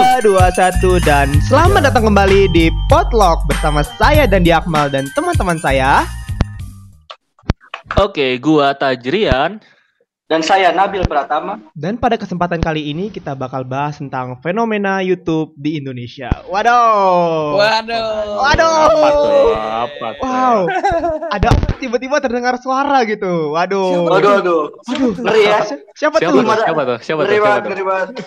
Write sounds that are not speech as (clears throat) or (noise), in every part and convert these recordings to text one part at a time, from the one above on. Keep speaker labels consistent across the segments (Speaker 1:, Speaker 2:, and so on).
Speaker 1: 3, 2, 1 dan selamat datang kembali di Potluck bersama saya dan di Akmal dan teman-teman saya.
Speaker 2: Oke, gua Tajrian.
Speaker 3: Dan saya Nabil Pratama.
Speaker 1: Dan pada kesempatan kali ini kita bakal bahas tentang fenomena YouTube di Indonesia. Waduh.
Speaker 4: Waduh.
Speaker 1: Waduh.
Speaker 2: Apa tuh? Apa tuh?
Speaker 1: Wow. Ada tiba-tiba terdengar suara gitu. Waduh.
Speaker 3: Waduh, aduh.
Speaker 1: Waduh.
Speaker 3: Ngeri ya.
Speaker 1: Siapa,
Speaker 2: Siapa
Speaker 1: tuh?
Speaker 2: tuh? Siapa tuh? Siapa tuh? Siapa tuh?
Speaker 3: ngeri banget. (laughs)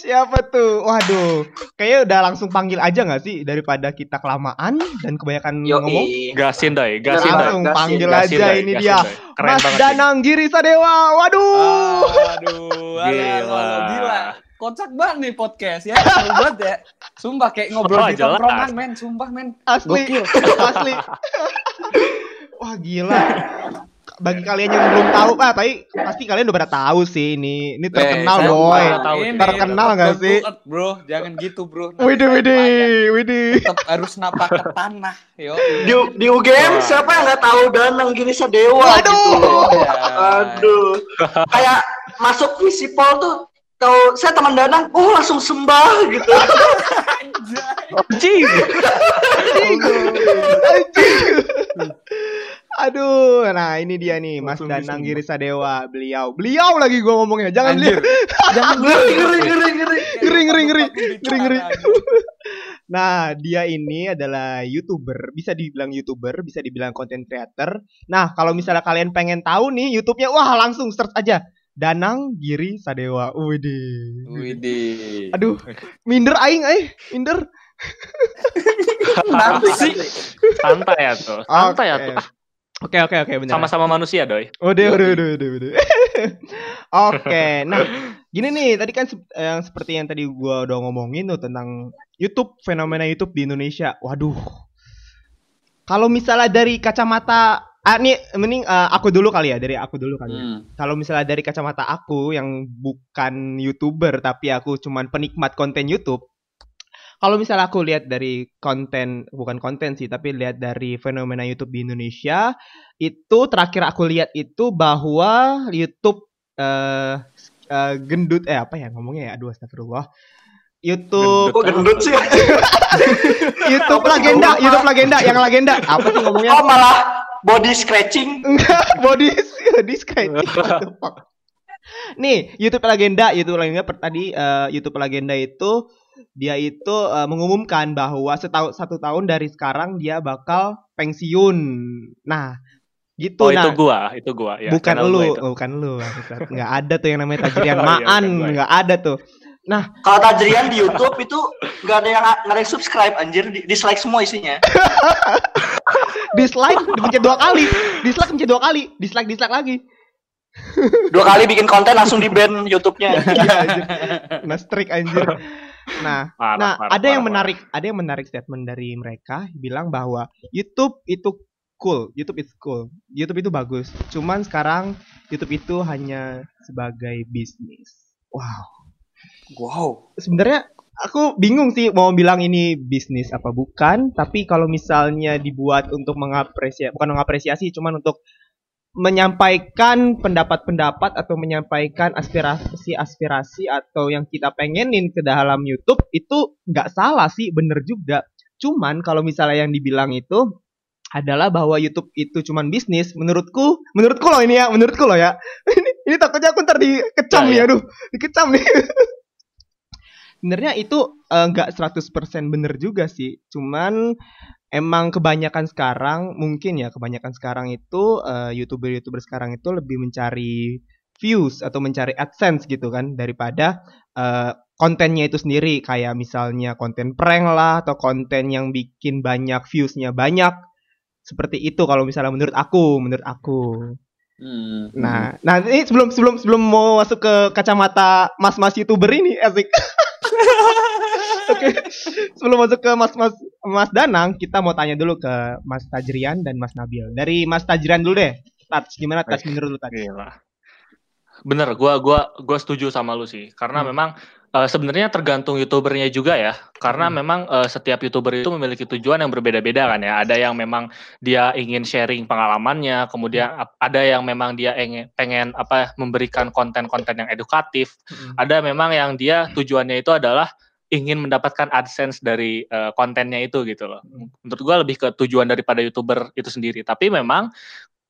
Speaker 1: Siapa tuh? Waduh. Kayaknya udah langsung panggil aja nggak sih daripada kita kelamaan dan kebanyakan
Speaker 3: Yo,
Speaker 1: ngomong.
Speaker 2: Gasin doi, gasin doi.
Speaker 1: Langsung
Speaker 3: gasin,
Speaker 1: panggil
Speaker 2: gasin,
Speaker 1: aja
Speaker 2: doi,
Speaker 1: ini
Speaker 2: gasin,
Speaker 1: dia.
Speaker 2: Keren
Speaker 1: Mas
Speaker 2: banget
Speaker 1: Danang Giri Sadewa. Waduh.
Speaker 4: Aduh,
Speaker 2: Gila.
Speaker 4: gila. Kocak banget nih podcast ya. Seru banget ya. Sumpah kayak ngobrol
Speaker 2: Oh,
Speaker 4: di tongkrongan, men. Sumpah, men.
Speaker 1: Asli.
Speaker 4: Gokil.
Speaker 1: Asli. (laughs) Wah, gila. Bagi kalian yang belum tahu, ah, tapi pasti kalian udah pada tahu sih ini. Ini terkenal,
Speaker 4: Eh, saya
Speaker 1: boy.
Speaker 2: nggak tahu.
Speaker 4: ini
Speaker 1: Terkenal
Speaker 4: tetep
Speaker 1: nggak
Speaker 4: down
Speaker 1: sih?
Speaker 4: Bro, jangan gitu, Bro. Teladan.
Speaker 1: widih.
Speaker 4: Tetep harus napak ke tanah. Yo.
Speaker 3: Di, di UGM siapa yang nggak tahu Danang Giri Sadewa
Speaker 1: Waduh.
Speaker 3: gitu.
Speaker 4: Ya.
Speaker 3: Aduh. Kayak masuk visipol tuh tahu saya teman Danang, oh langsung sembah gitu.
Speaker 2: Anjing.
Speaker 1: Aduh, nah ini dia nih Mas
Speaker 2: Langsung
Speaker 1: Danang. Giri Sadewa, beliau. Beliau lagi gua ngomongnya. Jangan
Speaker 4: Anjir.
Speaker 1: beliau. (laughs)
Speaker 4: Jangan
Speaker 3: Ngeri, ngeri, ngeri, ngeri.
Speaker 1: Ngeri, ngeri, ngeri. Ngeri, ngeri. (laughs) Nah, dia ini adalah YouTuber, bisa dibilang YouTuber, bisa dibilang content creator. Nah, kalau misalnya kalian pengen tahu nih YouTube-nya, wah langsung search aja. Danang Giri Sadewa. Widih.
Speaker 4: Widih.
Speaker 1: Aduh, minder aing eh, minder.
Speaker 4: Nanti sih.
Speaker 2: Santai ya tuh. Santai ya tuh.
Speaker 1: Oke, oke, oke, bener.
Speaker 2: Sama-sama manusia doi.
Speaker 1: Udah, udah, udah, udah, udah. Oke, nah gini nih, tadi kan sep- yang seperti yang tadi gua udah ngomongin tuh tentang YouTube, fenomena YouTube di Indonesia. Waduh, kalau misalnya dari kacamata, ah nih, mending eh, aku dulu kali ya, dari aku dulu kali. ya.
Speaker 4: Hmm.
Speaker 1: Kalau misalnya dari kacamata aku yang bukan youtuber tapi aku cuman penikmat konten YouTube. Kalau misalnya aku lihat dari konten bukan konten sih tapi lihat dari fenomena YouTube di Indonesia itu terakhir aku lihat itu bahwa YouTube eh eh, gendut eh apa ya ngomongnya ya aduh astagfirullah YouTube
Speaker 3: Kok gendut sih? (laughs)
Speaker 1: YouTube legenda YouTube legenda yang legenda apa sih ngomongnya
Speaker 3: Oh malah body scratching. (laughs)
Speaker 1: Enggak, body body scratching. Nih, YouTube Legenda, YouTube Legenda per, tadi eh, YouTube Legenda itu dia itu eh, mengumumkan bahwa setahun satu tahun dari sekarang dia bakal pensiun. Nah, gitu
Speaker 2: Oh,
Speaker 1: nah.
Speaker 2: itu gua, itu gua ya.
Speaker 1: bukan lu,
Speaker 2: gua itu.
Speaker 1: bukan lu. bangsat. Nggak ada tuh yang namanya Tajrian (laughs)
Speaker 2: Oh, iya,
Speaker 1: Maan,
Speaker 2: gua ya.
Speaker 1: nggak ada tuh.
Speaker 3: Kalau Tajrian di YouTube itu nggak ada yang nggak ada yang subscribe anjir, di- dislike semua isinya. (laughs)
Speaker 1: Dislike dipencet dua kali, dislike pencet dua kali, dislike dislike lagi.
Speaker 3: Dua kali bikin konten langsung di ban YouTube-nya. (laughs)
Speaker 1: Iya, anjir. Nah, strik anjir. Nah,
Speaker 2: Parah,
Speaker 1: Nah,
Speaker 2: parah,
Speaker 1: ada yang
Speaker 2: parah,
Speaker 1: menarik, ada yang menarik statement dari mereka bilang bahwa YouTube itu cool, YouTube itu cool, YouTube itu bagus. Cuman sekarang YouTube itu hanya sebagai bisnis. Wow.
Speaker 4: Wow.
Speaker 1: Sebenarnya aku bingung sih mau bilang ini bisnis apa bukan, tapi kalau misalnya dibuat untuk mengapresiasi, bukan mengapresiasi, cuman untuk menyampaikan pendapat-pendapat atau menyampaikan aspirasi-aspirasi atau yang kita pengenin ke dalam YouTube itu nggak salah sih, bener juga. Cuman kalau misalnya yang dibilang itu adalah bahwa YouTube itu cuman bisnis, menurutku, menurutku loh ini ya, menurutku loh ya. (laughs) ini, ini takutnya aku ntar dikecam
Speaker 2: Ya,
Speaker 1: nih,
Speaker 2: ya.
Speaker 1: aduh, dikecam nih. (laughs) Sebenarnya itu eh, nggak 100% bener juga sih. Cuman emang kebanyakan sekarang mungkin ya kebanyakan sekarang itu eh, youtuber-youtuber sekarang itu lebih mencari views atau mencari adsense gitu kan daripada eh, kontennya itu sendiri. Kayak misalnya konten prank lah atau konten yang bikin banyak viewsnya banyak. Seperti itu kalau misalnya menurut aku menurut aku
Speaker 4: Hmm.
Speaker 1: nah nah ini sebelum sebelum sebelum mau masuk ke kacamata mas-mas youtuber ini asik (laughs) Oke, sebelum masuk ke Mas Mas Mas Danang, kita mau tanya dulu ke Mas Tajrian dan Mas Nabil. Dari Mas Tajrian dulu deh. Tats, gimana Tats menurut lu Tats?
Speaker 2: Gila. Bener, gua gua gua setuju sama lu sih. Karena
Speaker 1: Hmm.
Speaker 2: memang eh, sebenarnya tergantung youtubernya juga ya. Karena
Speaker 1: Hmm.
Speaker 2: memang eh, setiap youtuber itu memiliki tujuan yang berbeda-beda kan ya. Ada yang memang dia ingin sharing pengalamannya, kemudian ap- ada yang memang dia ingin pengen apa memberikan konten-konten yang edukatif.
Speaker 1: Mm.
Speaker 2: Ada memang yang dia tujuannya itu adalah ingin mendapatkan AdSense dari eh, kontennya itu gitu loh. Menurut gua lebih ke tujuan daripada youtuber itu sendiri. Tapi memang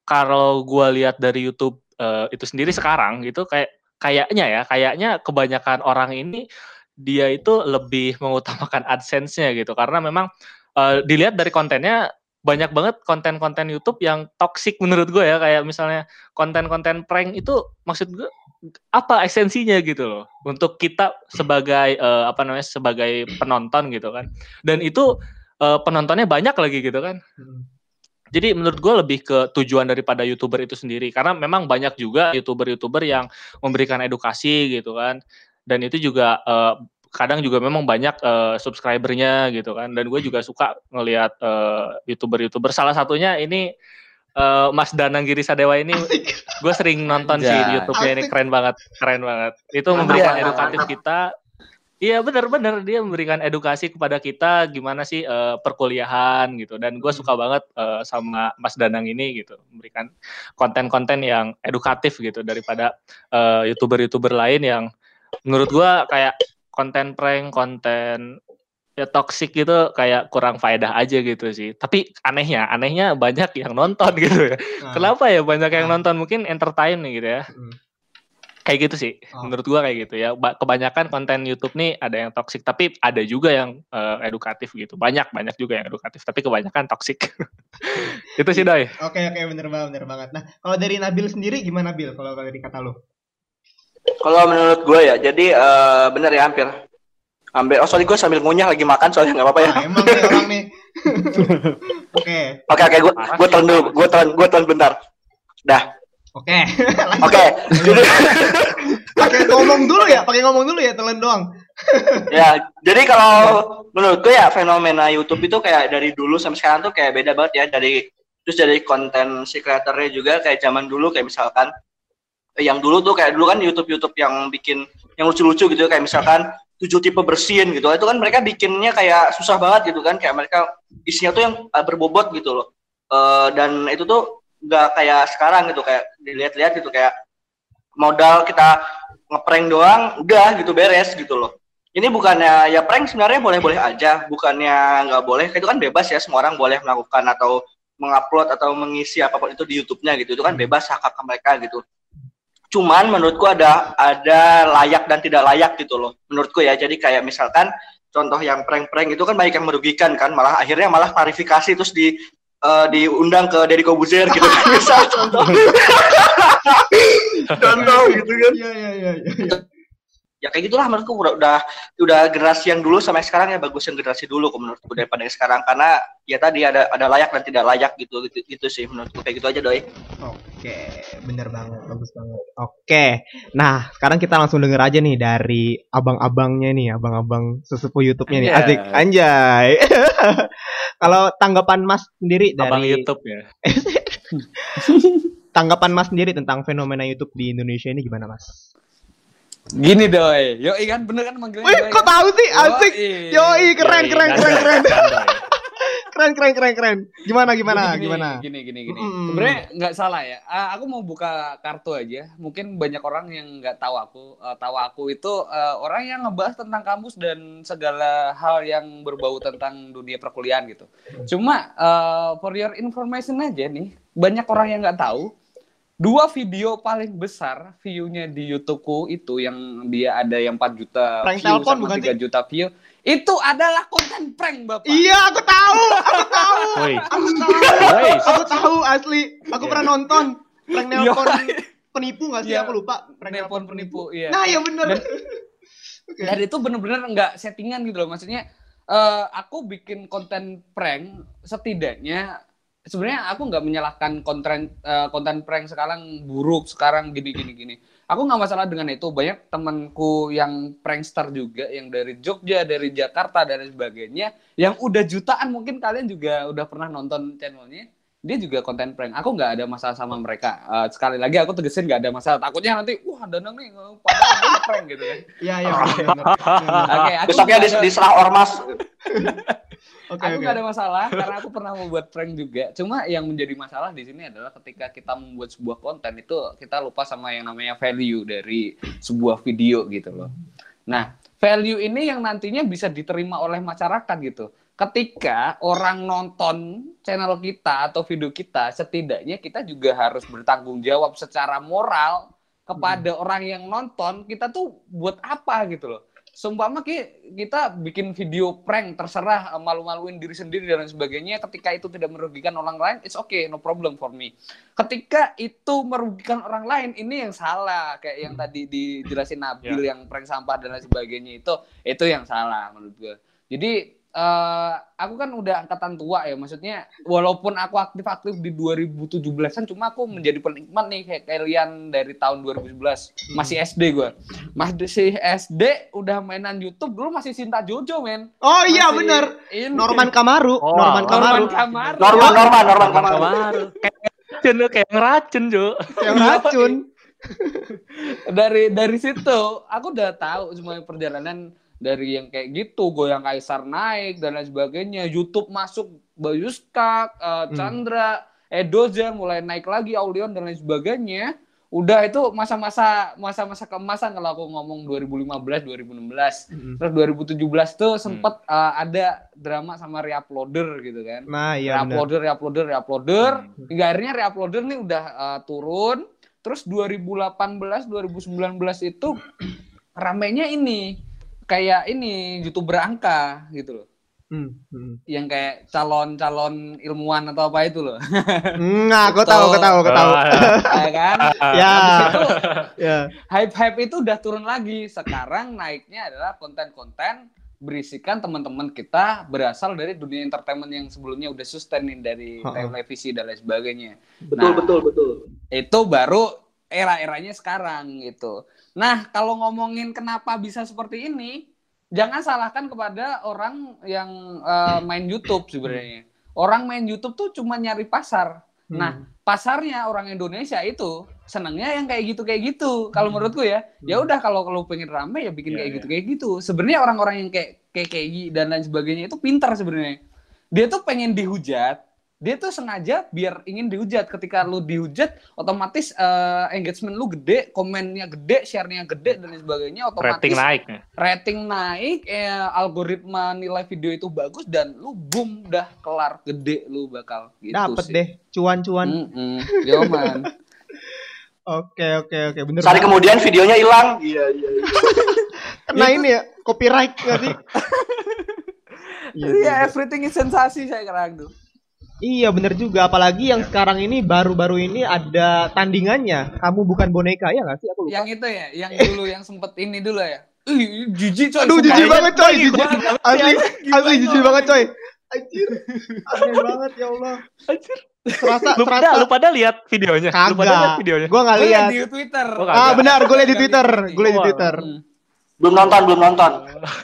Speaker 2: kalau gua lihat dari YouTube eh, itu sendiri sekarang gitu kayak kayaknya ya, kayaknya kebanyakan orang ini dia itu lebih (laughs) mengutamakan AdSense-nya gitu. Karena memang eh, dilihat dari kontennya banyak banget konten-konten YouTube yang toxic menurut gue ya. Kayak misalnya konten-konten prank itu maksud gue apa esensinya gitu loh untuk kita sebagai eh, apa namanya sebagai penonton gitu kan. Dan itu eh, penontonnya banyak lagi gitu kan.
Speaker 1: Mm.
Speaker 2: Jadi menurut gue lebih ke tujuan daripada youtuber itu sendiri. Karena memang banyak juga youtuber-youtuber yang memberikan edukasi gitu kan. Dan itu juga eh, kadang juga memang banyak eh, subscribernya gitu kan. Dan gue juga suka ngelihat eh, youtuber-youtuber. Salah satunya ini eh, Mas Danang Giri Sadewa ini. Gue sering nonton sih di. YouTube-nya ini. Keren banget. Keren banget. Itu memberikan edukatif kita Iya benar-benar dia memberikan edukasi kepada kita gimana sih eh, perkuliahan gitu. Dan gue suka banget eh, sama Mas Danang ini gitu. Memberikan konten-konten yang edukatif gitu daripada eh, youtuber-youtuber lain yang menurut gue kayak konten prank konten ya toxic gitu kayak kurang faedah aja gitu sih. Tapi anehnya anehnya banyak yang nonton (laughs) gitu ya.
Speaker 1: Nah,
Speaker 2: kenapa ya banyak yang
Speaker 1: Ah.
Speaker 2: nonton? Mungkin entertain nih gitu ya.
Speaker 1: Mm.
Speaker 2: Kayak gitu sih
Speaker 1: Oh.
Speaker 2: menurut gua kayak gitu ya Ba- kebanyakan konten YouTube nih ada yang toxic tapi ada juga yang eh, edukatif gitu banyak banyak juga yang edukatif tapi kebanyakan toxic (laughs) itu sih doi
Speaker 1: Oke oke bener banget bener banget. Nah kalau dari Nabil sendiri gimana Bil kalau kalau dari kata lu?
Speaker 3: Kalau menurut gue ya, jadi eh, bener ya hampir. Hampir. Oh sorry gue sambil ngunyah lagi makan soalnya nggak apa-apa ya.
Speaker 1: Ah, emang nih orang nih. (laughs) Oke
Speaker 3: Oke oke gue gue
Speaker 2: sih,
Speaker 3: telan dulu, gue telan gue telan bentar. Dah.
Speaker 1: Oke. (laughs)
Speaker 3: Oke. Jadi (laughs)
Speaker 1: pakai ngomong dulu ya, pakai ngomong dulu ya telan doang. (laughs)
Speaker 3: ya, jadi kalau menurut gue ya fenomena YouTube itu kayak dari dulu sampai sekarang tuh kayak beda banget ya dari terus dari konten si kreatornya juga kayak zaman dulu kayak misalkan eh, yang dulu tuh kayak dulu kan YouTube YouTube yang bikin yang lucu-lucu gitu kayak misalkan tujuh tipe bersin gitu itu kan mereka bikinnya kayak susah banget gitu kan kayak mereka isinya tuh yang eh, berbobot gitu loh Eh, dan itu tuh nggak kayak sekarang gitu kayak dilihat-lihat gitu kayak modal kita ngeprank doang udah gitu beres gitu loh. Ini bukannya ya prank sebenarnya boleh-boleh aja bukannya nggak boleh itu kan bebas ya semua orang boleh melakukan atau mengupload atau mengisi apa pun itu di YouTube-nya gitu itu kan bebas hak hak mereka gitu. Cuman menurutku ada ada layak dan tidak layak gitu loh menurutku ya. Jadi kayak misalkan contoh yang prank-prank itu kan banyak yang merugikan kan malah akhirnya malah klarifikasi terus di eh, diundang ke Deddy Kobuzer gitu kan misal contoh (laughs) contoh gitu kan
Speaker 1: Iya iya iya.
Speaker 3: Ya kayak gitulah menurutku udah udah udah generasi yang dulu sampai sekarang ya bagus yang generasi dulu kok menurutku daripada yang sekarang karena ya tadi ada ada layak dan tidak layak gitu gitu, gitu sih menurutku kayak gitu aja doi
Speaker 1: Oke, bener banget, bagus banget. Oke, nah sekarang kita langsung denger aja nih dari abang-abangnya nih, abang-abang sesepuh YouTube-nya nih,
Speaker 2: Anjay.
Speaker 1: asik, anjay. (laughs) Kalau tanggapan Mas sendiri
Speaker 2: abang
Speaker 1: dari
Speaker 2: YouTube ya (laughs)
Speaker 1: tanggapan Mas sendiri tentang fenomena YouTube di Indonesia ini gimana Mas?
Speaker 4: Gini doi. Yo kan bener kan manggilnya
Speaker 1: Wih, kok tahu sih? Asik.
Speaker 4: Yoi.
Speaker 1: Yoi, keren,
Speaker 2: Yoi,
Speaker 1: keren, keren, keren, (laughs) keren, keren, keren, keren. Gimana, gimana,
Speaker 4: Gini,
Speaker 1: gimana?
Speaker 4: Gini, gini, gini.
Speaker 1: Mm.
Speaker 4: Sebenarnya nggak salah ya. Ah, aku mau buka kartu aja. Mungkin banyak orang yang nggak tahu aku. Eh, tahu aku itu eh, orang yang ngebahas tentang kampus dan segala hal yang berbau tentang dunia perkuliahan gitu. Cuma eh, for your information aja nih, banyak orang yang nggak tahu. Dua video paling besar view-nya di YouTubeku itu yang dia ada yang 4 juta
Speaker 1: Prank
Speaker 4: view
Speaker 1: telepon
Speaker 4: sama
Speaker 1: bukan
Speaker 4: 3 juta view. Itu adalah konten prank, Bapak.
Speaker 1: Iya, aku tahu, aku tahu,
Speaker 2: Woi,
Speaker 1: aku tahu,
Speaker 2: woi,
Speaker 1: aku tahu asli. Aku
Speaker 2: Iya.
Speaker 1: pernah nonton prank nelpon
Speaker 4: Iya.
Speaker 1: penipu nggak sih?
Speaker 4: Iya.
Speaker 1: Aku lupa. Prank
Speaker 4: Nelpon penipu, iya.
Speaker 1: Nah, ya bener.
Speaker 4: Dan- (laughs)
Speaker 1: Oke.
Speaker 4: Dan itu bener-bener nggak settingan gitu loh. Maksudnya eh, aku bikin konten prank setidaknya sebenarnya aku nggak menyalahkan konten eh, konten prank sekarang buruk sekarang gini gini gini. Aku nggak masalah dengan itu. Banyak temanku yang prankster juga yang dari Jogja, dari Jakarta dan sebagainya yang udah jutaan mungkin kalian juga udah pernah nonton channelnya. Dia juga konten prank. Aku nggak ada masalah sama mereka. Uh, sekali lagi aku tegesin nggak ada masalah. Takutnya nanti, wah Danang nih, padahal dia prank gitu kan. (laughs)
Speaker 1: Iya iya. (laughs) benar.
Speaker 4: Oke, aku
Speaker 3: Besoknya
Speaker 4: nggak
Speaker 3: dis-
Speaker 4: ada-
Speaker 3: diserang ormas. (laughs)
Speaker 1: Oke
Speaker 4: aku nggak ada masalah karena aku pernah membuat prank juga. Cuma yang menjadi masalah di sini adalah ketika kita membuat sebuah konten itu kita lupa sama yang namanya value dari sebuah video gitu loh. Nah, value ini yang nantinya bisa diterima oleh masyarakat gitu. Ketika orang nonton channel kita atau video kita, setidaknya kita juga harus bertanggung jawab secara moral kepada orang yang nonton. Kita tuh buat apa gitu loh. Seumpama ki- kita bikin video prank terserah eh, malu-maluin diri sendiri dan lain sebagainya ketika itu tidak merugikan orang lain it's okay no problem for me ketika itu merugikan orang lain ini yang salah kayak yang tadi dijelasin Nabil yang prank sampah dan lain sebagainya itu itu yang salah menurut gue jadi eh, aku kan udah angkatan tua ya maksudnya walaupun aku aktif-aktif di 2017an cuma aku menjadi penikmat nih kayak kalian dari tahun 2011 masih SD gue masih SD udah mainan YouTube dulu masih Sinta Jojo men
Speaker 1: Oh iya
Speaker 4: Masih
Speaker 1: benar.
Speaker 4: ini.
Speaker 1: Norman Kamaru,
Speaker 2: Oh,
Speaker 1: Norman Kamaru.
Speaker 4: Norman Kamaru
Speaker 3: Norman, Norman, Norman,
Speaker 2: Norman
Speaker 3: Norman.
Speaker 2: Kamaru. Kayak ngeracun, kayak ngeracun, Jo.
Speaker 1: Yang racun.
Speaker 4: dari dari situ aku udah tahu semua perjalanan dari yang kayak gitu goyang kaisar naik dan lain sebagainya. YouTube masuk Bayuskak, eh, Chandra, Edoza mulai naik lagi Aulion dan lain sebagainya. Udah itu masa-masa masa-masa keemasan kalau aku ngomong 2015 2016
Speaker 1: Mm-mm.
Speaker 4: terus 2017 tuh sempet eh, ada drama sama reuploader gitu kan.
Speaker 1: Nah iya
Speaker 4: reuploader, reuploader, reuploader. Hingga akhirnya reuploader nih udah uh, turun. Terus 2018, 2019 itu ramenya ini kayak ini youtuber angka gitu loh.
Speaker 1: Hmm, hmm.
Speaker 4: Yang kayak calon-calon ilmuwan atau apa itu loh. (laughs)
Speaker 1: Nah, aku tahu, aku tahu, aku tahu. (laughs)
Speaker 4: ya kan?
Speaker 1: Ya,
Speaker 4: itu (laughs)
Speaker 1: ya.
Speaker 4: hype-hype itu udah turun lagi. Sekarang naiknya adalah konten-konten berisikan teman-teman kita berasal dari dunia entertainment yang sebelumnya udah sustain nih dari televisi dan lain sebagainya.
Speaker 3: Betul,
Speaker 4: Nah,
Speaker 3: betul, betul.
Speaker 4: itu baru era-eranya sekarang gitu. Nah, kalau ngomongin kenapa bisa seperti ini, jangan salahkan kepada orang yang eh, main YouTube sebenarnya. Orang main YouTube tuh cuma nyari pasar. Nah, pasarnya orang Indonesia itu senangnya yang kayak gitu kayak gitu. Kalau menurutku ya, ya udah kalau kalau pengen rame ya bikin
Speaker 2: Iya,
Speaker 4: kayak
Speaker 2: iya.
Speaker 4: gitu kayak gitu. Sebenarnya orang-orang yang kayak kayak kayak dan lain sebagainya itu pintar sebenarnya. Dia tuh pengen dihujat. Dia tuh sengaja biar ingin dihujat. Ketika lu dihujat, otomatis eh, engagement lu gede, komennya gede, share-nya gede dan sebagainya. Otomatis
Speaker 2: Rating naik.
Speaker 4: rating naik, eh, algoritma nilai video itu bagus dan lu boom dah kelar gede lu bakal gitu
Speaker 1: Dapet
Speaker 4: sih.
Speaker 1: deh cuan-cuan.
Speaker 4: Yo man. (laughs)
Speaker 1: Oke, oke, oke, bener.
Speaker 3: Sehari
Speaker 1: banget.
Speaker 3: kemudian videonya hilang. (laughs) Iya, iya, iya.
Speaker 1: Kena ini ya, copyright nggak sih? Iya,
Speaker 4: iya. everything is sensasi saya kira tuh.
Speaker 1: Iya bener juga, apalagi yang sekarang ini baru-baru ini ada tandingannya. Kamu bukan boneka ya nggak sih? Aku lupa.
Speaker 4: Yang itu ya, yang dulu yang sempet ini dulu ya. Ih, jijik coy.
Speaker 1: Aduh, jijik banget coy, jijik. Asli, asli jijik banget coy. Anjir, aneh banget ya Allah.
Speaker 2: Anjir.
Speaker 1: Serasa,
Speaker 2: Lu pada,
Speaker 1: serasa.
Speaker 2: lu pada lihat videonya? Lu pada
Speaker 1: Kagak.
Speaker 2: lihat videonya?
Speaker 1: Gua nggak lihat.
Speaker 4: di Twitter.
Speaker 2: Oh,
Speaker 1: Ah
Speaker 2: kagak.
Speaker 1: benar, gue lihat di
Speaker 4: Kagak
Speaker 1: Twitter, gue lihat di. Twitter.
Speaker 4: Hmm.
Speaker 3: Belum nonton, belum nonton.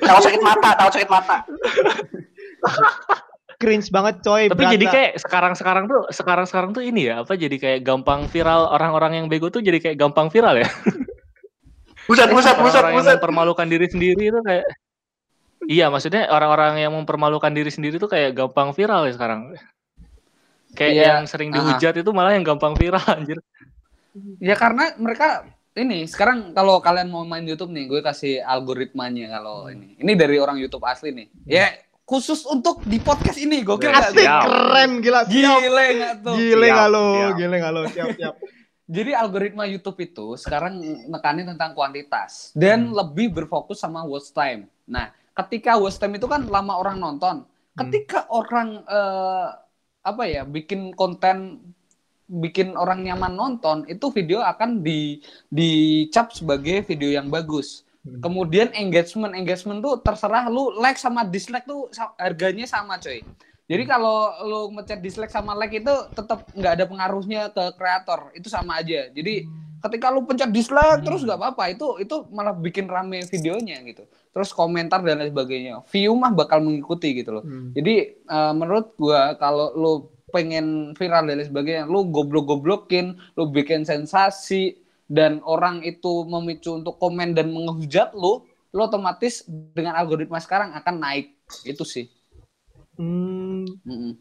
Speaker 3: Takut sakit mata, takut sakit mata. (laughs)
Speaker 1: Cringe banget coy.
Speaker 2: Tapi
Speaker 1: berasa.
Speaker 2: jadi kayak sekarang-sekarang tuh sekarang-sekarang tuh ini ya, apa jadi kayak gampang viral orang-orang yang bego tuh jadi kayak gampang viral ya. (laughs)
Speaker 3: Buset,
Speaker 2: Orang-orang yang
Speaker 3: buset.
Speaker 2: mempermalukan diri sendiri itu kayak Iya, maksudnya orang-orang yang mempermalukan diri sendiri tuh kayak gampang viral ya sekarang. Kayak
Speaker 4: Iya.
Speaker 2: yang sering dihujat itu malah yang gampang viral (laughs) anjir.
Speaker 4: Ya karena mereka ini sekarang kalau kalian mau main YouTube nih, gue kasih algoritmanya kalau ini. Ini dari orang YouTube asli nih. Ya khusus untuk di podcast ini, gokil?
Speaker 1: Asik,
Speaker 2: Siap.
Speaker 1: keren, gila. Siap.
Speaker 4: Gile nggak tuh?
Speaker 1: Gile nggak lo, gile nggak lo, siap, siap. (laughs)
Speaker 4: Jadi algoritma YouTube itu sekarang nekanin tentang kuantitas dan lebih berfokus sama watch time. Nah, ketika watch time itu kan lama orang nonton. Ketika orang eh, apa ya bikin konten bikin orang nyaman nonton, itu video akan di dicap sebagai video yang bagus.
Speaker 1: Hmm.
Speaker 4: Kemudian engagement engagement tuh terserah lu like sama dislike tuh harganya sama coy. Jadi kalau lu ngechat dislike sama like itu tetap nggak ada pengaruhnya ke kreator, itu sama aja. Jadi ketika lu pencet dislike terus nggak apa-apa, itu itu malah bikin rame videonya gitu. Terus komentar dan lain sebagainya. View mah bakal mengikuti gitu loh.
Speaker 1: Hmm.
Speaker 4: Jadi eh, menurut gua kalau lu pengen viral dan lain sebagainya, lu goblok-goblokin, lu bikin sensasi dan orang itu memicu untuk komen dan menghujat lu, lu otomatis dengan algoritma sekarang akan naik. Itu sih.
Speaker 1: Hmm,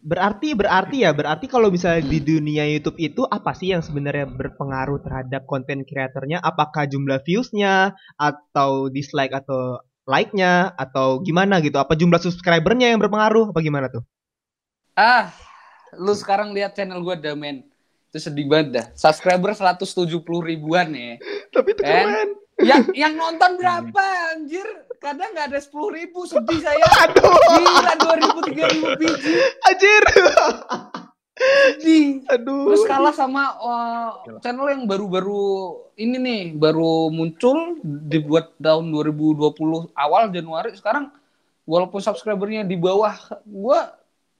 Speaker 1: berarti berarti ya berarti kalau misalnya di dunia YouTube itu apa sih yang sebenarnya berpengaruh terhadap konten kreatornya? Apakah jumlah views-nya atau dislike atau like-nya atau gimana gitu? Apa jumlah subscribernya yang berpengaruh? Apa gimana tuh?
Speaker 4: Ah, lu sekarang lihat channel gue Damen. Itu sedih banget dah. Subscriber 170 ribuan ya.
Speaker 1: Tapi itu
Speaker 4: Eh?
Speaker 1: keren.
Speaker 4: Yang (laughs) yang nonton berapa anjir? Kadang nggak ada 10 ribu, sedih saya.
Speaker 1: Aduh,
Speaker 4: Gila 2000 3000 biji.
Speaker 1: anjir.
Speaker 4: Sedih.
Speaker 1: Aduh.
Speaker 4: Terus kalah sama uh, channel yang baru-baru ini nih, baru muncul dibuat tahun 2020 awal Januari sekarang walaupun subscribernya di bawah gua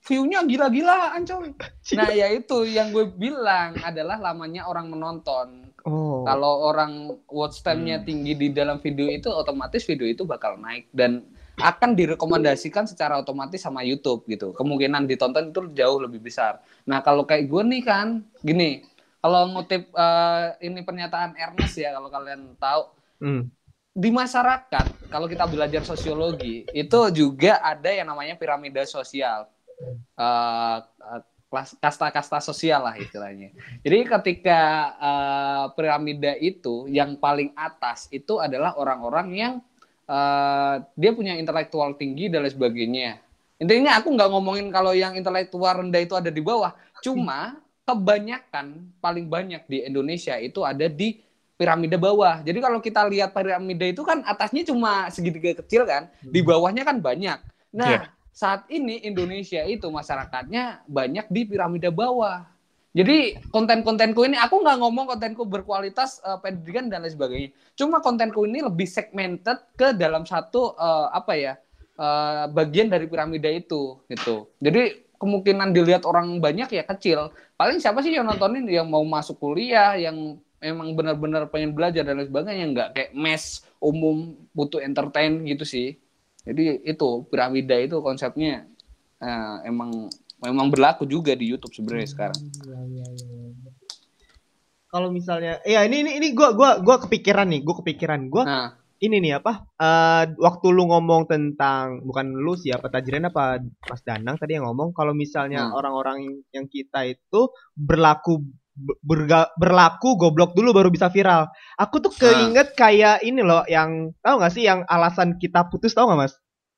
Speaker 4: view-nya gila-gilaan coy. Nah, ya itu yang gue bilang adalah lamanya orang menonton.
Speaker 1: Oh.
Speaker 4: Kalau orang watch time-nya tinggi di dalam video itu otomatis video itu bakal naik dan akan direkomendasikan secara otomatis sama YouTube gitu. Kemungkinan ditonton itu jauh lebih besar. Nah, kalau kayak gue nih kan, gini, kalau ngutip eh, ini pernyataan Ernest ya kalau kalian tahu
Speaker 1: Hmm.
Speaker 4: di masyarakat kalau kita belajar sosiologi itu juga ada yang namanya piramida sosial Eh, kelas- kasta-kasta sosial lah istilahnya jadi ketika eh, piramida itu yang paling atas itu adalah orang-orang yang eh, dia punya intelektual tinggi dan lain sebagainya intinya aku nggak ngomongin kalau yang intelektual rendah itu ada di bawah cuma kebanyakan paling banyak di Indonesia itu ada di piramida bawah. Jadi kalau kita lihat piramida itu kan atasnya cuma segitiga kecil kan, di bawahnya kan banyak. Nah,
Speaker 2: Iya.
Speaker 4: Saat ini Indonesia itu masyarakatnya banyak di piramida bawah. Jadi konten-kontenku ini aku nggak ngomong kontenku berkualitas eh, pendidikan dan lain sebagainya. Cuma kontenku ini lebih segmented ke dalam satu eh, apa ya eh, bagian dari piramida itu gitu. Jadi kemungkinan dilihat orang banyak ya kecil. Paling siapa sih yang nontonin yang mau masuk kuliah, yang emang benar-benar pengen belajar dan lain sebagainya, nggak kayak mes umum butuh entertain gitu sih. Jadi itu piramida itu konsepnya eh, emang memang berlaku juga di YouTube sebenarnya sekarang.
Speaker 1: Iya, iya, iya, iya. Kalau misalnya, ya ini ini ini gua gua gua kepikiran nih, gua kepikiran. Gua
Speaker 4: Nah,
Speaker 1: ini nih apa? eh waktu lu ngomong tentang bukan lu sih apa Tajren apa Mas Danang tadi yang ngomong kalau misalnya
Speaker 4: Hmm.
Speaker 1: orang-orang yang kita itu berlaku berga- berlaku goblok dulu baru bisa viral. Aku tuh keinget kayak ini loh yang tahu nggak sih yang alasan kita putus tahu nggak Mas?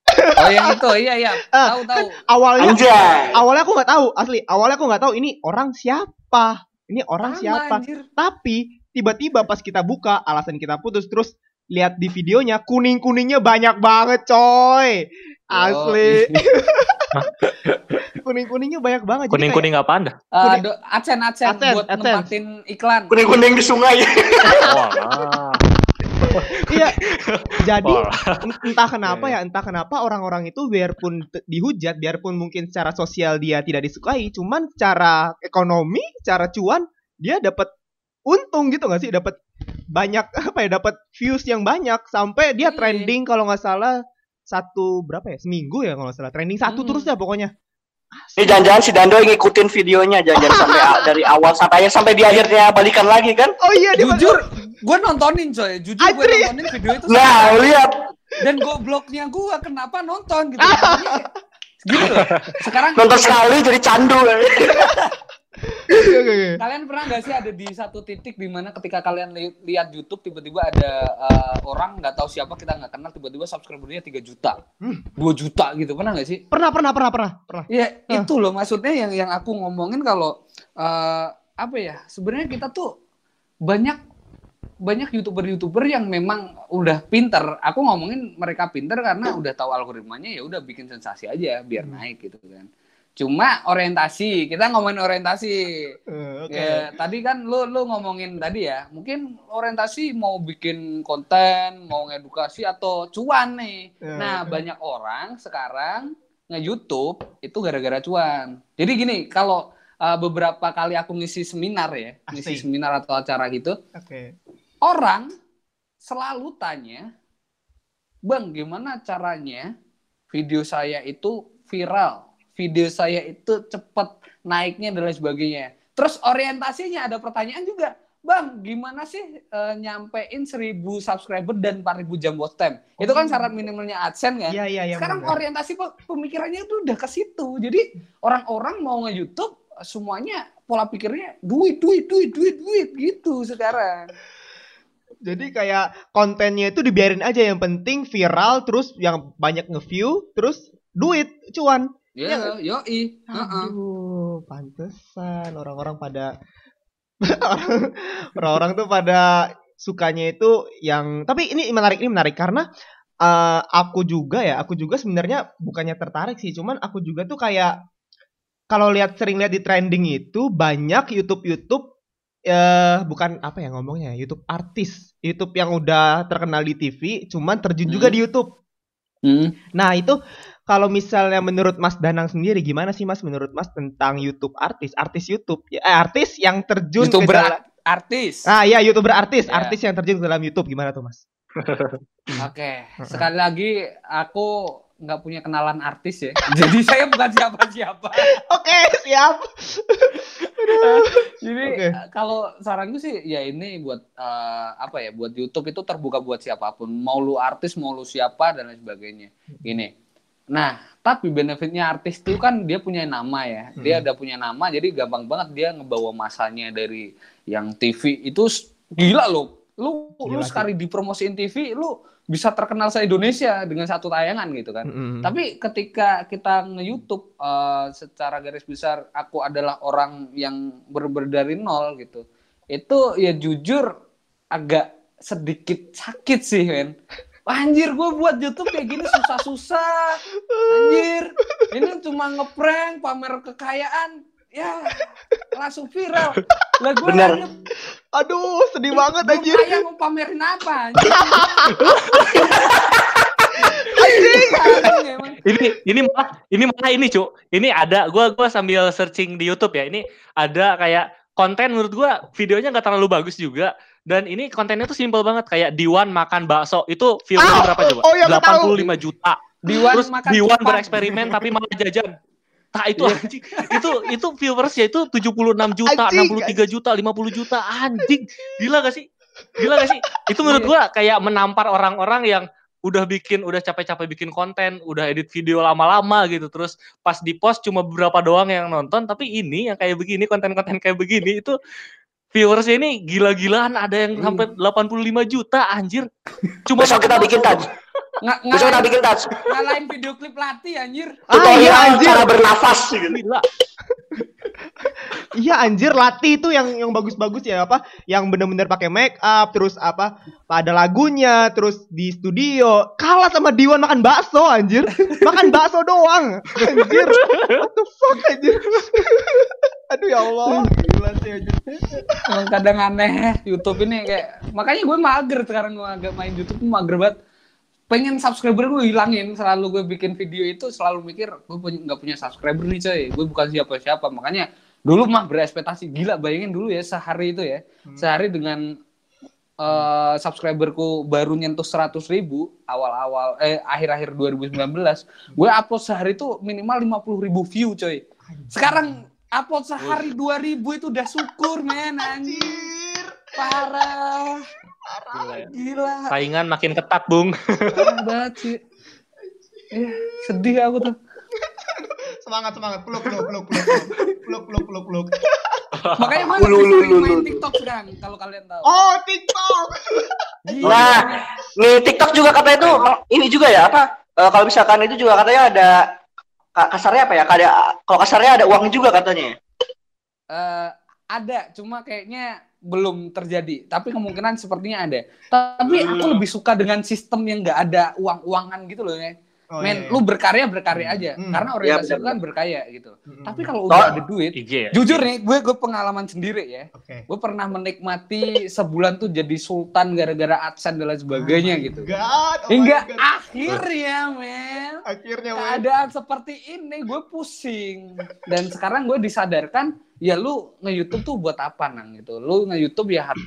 Speaker 1: (laughs)
Speaker 4: oh yang itu iya iya
Speaker 1: Ah,
Speaker 4: tahu tahu.
Speaker 1: Awalnya
Speaker 3: Anjay.
Speaker 1: awalnya aku nggak tahu asli. Awalnya aku nggak tahu ini orang siapa. Ini orang
Speaker 4: Sama,
Speaker 1: siapa?
Speaker 4: anjir.
Speaker 1: Tapi tiba-tiba pas kita buka alasan kita putus terus lihat di videonya kuning kuningnya banyak banget coy asli (laughs) (laughs) kuning kuningnya banyak banget Jadi
Speaker 2: Kuning kuning apaan dah?
Speaker 4: Eh,
Speaker 1: Kuning.
Speaker 4: do- adsen adsen
Speaker 1: Adsense,
Speaker 4: buat nempatin iklan.
Speaker 3: Kuning-kuning di sungai. (laughs)
Speaker 2: Wah.
Speaker 1: kayak- iya jadi entah kenapa
Speaker 2: Iya,
Speaker 1: ya entah kenapa orang-orang itu biarpun dihujat biarpun mungkin secara sosial dia tidak disukai cuman secara ekonomi secara cuan dia dapat untung gitu nggak sih dapat banyak (laughs) apa ya dapat views yang banyak sampai dia
Speaker 4: Iya.
Speaker 1: trending kalau nggak salah satu berapa ya seminggu ya kalau nggak salah trending satu
Speaker 4: Hmm.
Speaker 1: terus ya pokoknya
Speaker 3: Ini jangan-jangan si Dando yang ngikutin videonya jangan-jangan (laughs) sampai dari awal sampai akhir sampai di akhirnya balikan lagi kan?
Speaker 1: oh iya dia
Speaker 4: Jujur, gue nontonin coy. Jujur gue nontonin video itu.
Speaker 3: Nah, lihat.
Speaker 4: Dan gobloknya gue kenapa nonton gitu. (laughs) Gitu loh. Sekarang
Speaker 3: Nonton sekali jadi candu. (laughs)
Speaker 1: Oke, oke, oke.
Speaker 4: kalian pernah nggak sih ada di satu titik di mana ketika kalian li- lihat YouTube tiba-tiba ada eh, orang nggak tahu siapa kita nggak kenal tiba-tiba subscribernya 3 juta,
Speaker 1: Hmm.
Speaker 4: 2 juta gitu pernah nggak sih?
Speaker 1: pernah pernah pernah pernah pernah
Speaker 4: Ya
Speaker 1: Hah.
Speaker 4: itu loh maksudnya yang yang aku ngomongin kalau eh, apa ya sebenarnya kita tuh banyak banyak youtuber-youtuber yang memang udah pinter. Aku ngomongin mereka pinter karena udah tahu algoritmanya ya udah bikin sensasi aja biar naik gitu kan. Cuma orientasi kita ngomongin orientasi.
Speaker 1: Eh, oke
Speaker 4: Ya, tadi kan lu lu ngomongin tadi ya, mungkin orientasi mau bikin konten, mau ngedukasi atau cuan nih.
Speaker 1: Ya,
Speaker 4: nah,
Speaker 1: oke.
Speaker 4: banyak orang sekarang nge-YouTube itu gara-gara cuan. Jadi gini, kalau uh, beberapa kali aku ngisi seminar ya, ngisi
Speaker 1: Asik.
Speaker 4: seminar atau acara gitu,
Speaker 1: oke
Speaker 4: orang selalu tanya, "Bang, gimana caranya video saya itu viral?" Video saya itu cepat naiknya dan lain sebagainya. Terus orientasinya ada pertanyaan juga. Bang, gimana sih eh, nyampein 1000 subscriber dan 4000 jam watch time? Itu kan
Speaker 1: Oh.
Speaker 4: syarat minimalnya AdSense kan?
Speaker 1: Iya iya iya.
Speaker 4: Sekarang
Speaker 1: benar.
Speaker 4: orientasi pe- pemikirannya itu udah ke situ. Jadi orang-orang mau nge-YouTube semuanya pola pikirnya duit, duit, duit, duit, duit gitu sekarang.
Speaker 1: Jadi kayak kontennya itu dibiarin aja yang penting viral terus yang banyak nge-view terus duit cuan.
Speaker 4: Ya, yoi. Heeh.
Speaker 1: Aduh, pantesan orang-orang pada orang- (laughs) orang-orang tuh pada sukanya itu yang tapi ini menarik ini menarik karena eh, aku juga ya, aku juga sebenarnya bukannya tertarik sih, cuman aku juga tuh kayak kalau lihat sering lihat di trending itu banyak YouTube-YouTube eh bukan apa ya ngomongnya, YouTube artis, YouTube yang udah terkenal di TV, cuman terjun juga
Speaker 4: Hmm.
Speaker 1: di YouTube.
Speaker 4: Hmm.
Speaker 1: Nah, itu kalau misalnya menurut Mas Danang sendiri gimana sih Mas menurut Mas tentang YouTube artis, artis YouTube ya eh, artis yang terjun
Speaker 4: YouTuber
Speaker 1: ke dalam
Speaker 4: artis.
Speaker 1: Ah iya, YouTuber artis,
Speaker 4: Ya.
Speaker 1: artis yang terjun ke dalam YouTube gimana tuh, Mas? (laughs)
Speaker 4: Oke, sekali lagi aku nggak punya kenalan artis ya. (laughs) Jadi saya bukan siapa-siapa. (laughs)
Speaker 1: Oke, siap.
Speaker 4: Jadi
Speaker 1: Oke.
Speaker 4: eh, kalau saranku sih ya ini buat eh, apa ya? Buat YouTube itu terbuka buat siapa pun. Mau lu artis, mau lu siapa dan lain sebagainya. Ini. Nah, tapi benefitnya artis itu kan dia punya nama ya. Dia
Speaker 1: Hmm.
Speaker 4: ada punya nama, jadi gampang banget dia ngebawa masanya dari yang TV itu gila loh. Lu lu
Speaker 1: Gila sih.
Speaker 4: sekali dipromosiin TV, lu bisa terkenal se Indonesia dengan satu tayangan gitu kan.
Speaker 1: Mm-mm.
Speaker 4: Tapi ketika kita nge-YouTube eh, secara garis besar aku adalah orang yang bener dari nol gitu. Itu ya jujur agak sedikit sakit sih, men. Anjir, gue buat YouTube kayak gini susah-susah. Anjir, ini cuma ngeprank, pamer kekayaan. Ya, langsung viral. Lah gue
Speaker 3: Bener.
Speaker 1: Aduh, sedih banget anjir.
Speaker 4: kaya mau pamerin apa? Anjir.
Speaker 2: Ini ini malah ini malah ini cuk ini ada gua gua sambil searching di YouTube ya ini ada kayak konten menurut gua videonya nggak terlalu bagus juga. Dan ini kontennya tuh simple banget kayak Diwan makan bakso. Itu viewersnya
Speaker 1: Ah,
Speaker 2: berapa coba?
Speaker 1: oh iya, aku
Speaker 2: 85 juta.
Speaker 4: Diwan
Speaker 2: terus
Speaker 4: makan
Speaker 2: Diwan
Speaker 4: cupang.
Speaker 2: bereksperimen tapi malah jajan. Nah itu
Speaker 1: Iya.
Speaker 2: anjing. Itu itu viewersnya itu 76 juta
Speaker 1: Anjing,
Speaker 2: 63 juta 50 juta. Anjing. Gila gak sih? Gila gak sih? Itu menurut
Speaker 4: Iya.
Speaker 2: gua kayak menampar orang-orang yang udah bikin udah capek-capek bikin konten udah edit video lama-lama gitu terus pas di post cuma beberapa doang yang nonton tapi ini yang kayak begini konten-konten kayak begini itu viewersnya ini gila-gilaan ada yang
Speaker 4: Iya.
Speaker 2: sampai 85 juta anjir. (laughs) Cuma
Speaker 3: Besok kita bikin touch.
Speaker 4: Nga-
Speaker 3: Besok kita bikin touch.
Speaker 4: ngalahin video klip latih anjir.
Speaker 1: Ah, iya
Speaker 3: Tutorial
Speaker 1: anjir.
Speaker 3: cara bernafas gitu.
Speaker 2: gila
Speaker 1: Iya anjir Lati itu yang yang bagus-bagus ya apa? Yang bener-bener pakai make up terus apa? Ada lagunya terus di studio kalah sama Diwan makan bakso anjir. Makan bakso doang. Anjir. What the fuck anjir. Aduh ya Allah. Gila sih anjir.
Speaker 4: Emang kadang aneh YouTube ini kayak makanya gue mager sekarang gue agak main YouTube tuh mager banget. Pengen subscriber gue hilangin. Selalu gue bikin video itu selalu mikir gue punya nggak punya subscriber nih coy. Gue bukan siapa-siapa. Makanya dulu mah berekspektasi gila bayangin dulu ya sehari itu ya. Sehari dengan eh, subscriberku baru nyentuh 100 ribu awal-awal eh akhir-akhir 2019 gue upload sehari itu minimal 50 ribu view coy. Sekarang upload sehari 2000 itu udah syukur men.
Speaker 1: Anjir.
Speaker 4: parah
Speaker 2: Parah. Gila.
Speaker 4: Gila.
Speaker 2: Saingan makin ketat, Bung.
Speaker 4: Banget sih. Eh, sedih aku tuh.
Speaker 1: semangat, semangat. Peluk, peluk, peluk, peluk. Peluk, peluk, peluk, peluk.
Speaker 4: Makanya gue
Speaker 3: lulu,
Speaker 4: main TikTok sekarang, kalau kalian tahu.
Speaker 1: Oh, TikTok.
Speaker 4: Gila.
Speaker 3: Nah, di TikTok juga katanya tuh oh, ini juga ya apa? Uh, kalau misalkan itu juga katanya ada kasarnya apa ya? Kalau kasarnya ada uang juga katanya.
Speaker 4: Uh, ada, cuma kayaknya belum terjadi. Tapi kemungkinan sepertinya ada. Tapi aku lebih suka dengan sistem yang nggak ada uang uangan gitu loh ya
Speaker 1: Oh,
Speaker 4: men
Speaker 1: iya, iya.
Speaker 4: lu berkarya berkarya aja
Speaker 1: Hmm.
Speaker 4: karena orientasi
Speaker 3: Iya,
Speaker 4: lu
Speaker 3: benar,
Speaker 4: kan berkarya gitu
Speaker 1: Mm-mm.
Speaker 4: tapi kalau
Speaker 3: Oh.
Speaker 4: udah ada duit
Speaker 2: ya
Speaker 4: jujur nih gue gue pengalaman sendiri ya
Speaker 1: Oke.
Speaker 4: gue pernah menikmati sebulan tuh jadi sultan gara-gara adsense dan lain sebagainya
Speaker 1: Oh
Speaker 4: gitu
Speaker 1: God, oh
Speaker 4: hingga
Speaker 1: God.
Speaker 4: akhirnya men
Speaker 1: akhirnya men.
Speaker 4: keadaan seperti ini gue pusing dan sekarang gue disadarkan ya lu nge YouTube tuh buat apa nang gitu lu nge YouTube ya harus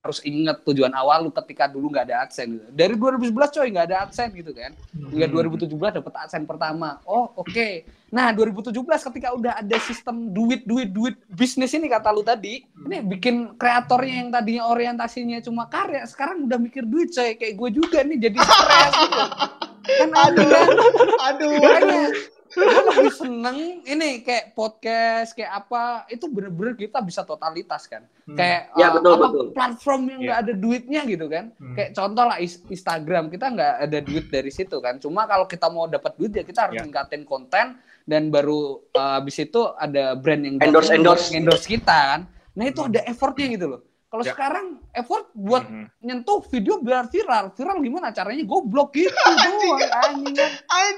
Speaker 4: harus inget tujuan awal lu ketika dulu nggak ada AdSense gitu. Dari 2011 coy nggak ada AdSense gitu kan. Hingga 2017 dapat AdSense pertama. Oh, oke. Nah, 2017 ketika udah ada sistem duit duit duit bisnis ini kata lu tadi, ini bikin kreatornya yang tadinya orientasinya cuma karya, sekarang udah mikir duit coy. Kayak gue juga nih jadi stres gitu. (laughs) Kan
Speaker 1: Aduh,
Speaker 4: aneh kan?
Speaker 1: aduh.
Speaker 4: Gue lebih seneng ini kayak podcast kayak apa itu bener-bener kita bisa totalitas kan
Speaker 1: Hmm.
Speaker 4: kayak
Speaker 3: Ya,
Speaker 4: uh,
Speaker 3: betul,
Speaker 4: apa,
Speaker 3: betul.
Speaker 4: platform yang nggak ada duitnya gitu kan
Speaker 1: Hmm.
Speaker 4: kayak contoh lah Instagram kita nggak ada duit dari situ kan cuma kalau kita mau dapat duit ya kita harus
Speaker 2: Ya.
Speaker 4: ningkatin konten dan baru uh, habis itu ada brand yang
Speaker 3: Endorse, endorse.
Speaker 4: endorse kita kan nah itu ada effortnya gitu loh kalau
Speaker 2: Ya.
Speaker 4: sekarang effort buat
Speaker 2: Mhm.
Speaker 4: nyentuh video biar viral viral gimana caranya goblok gitu (laughs) doang anjing.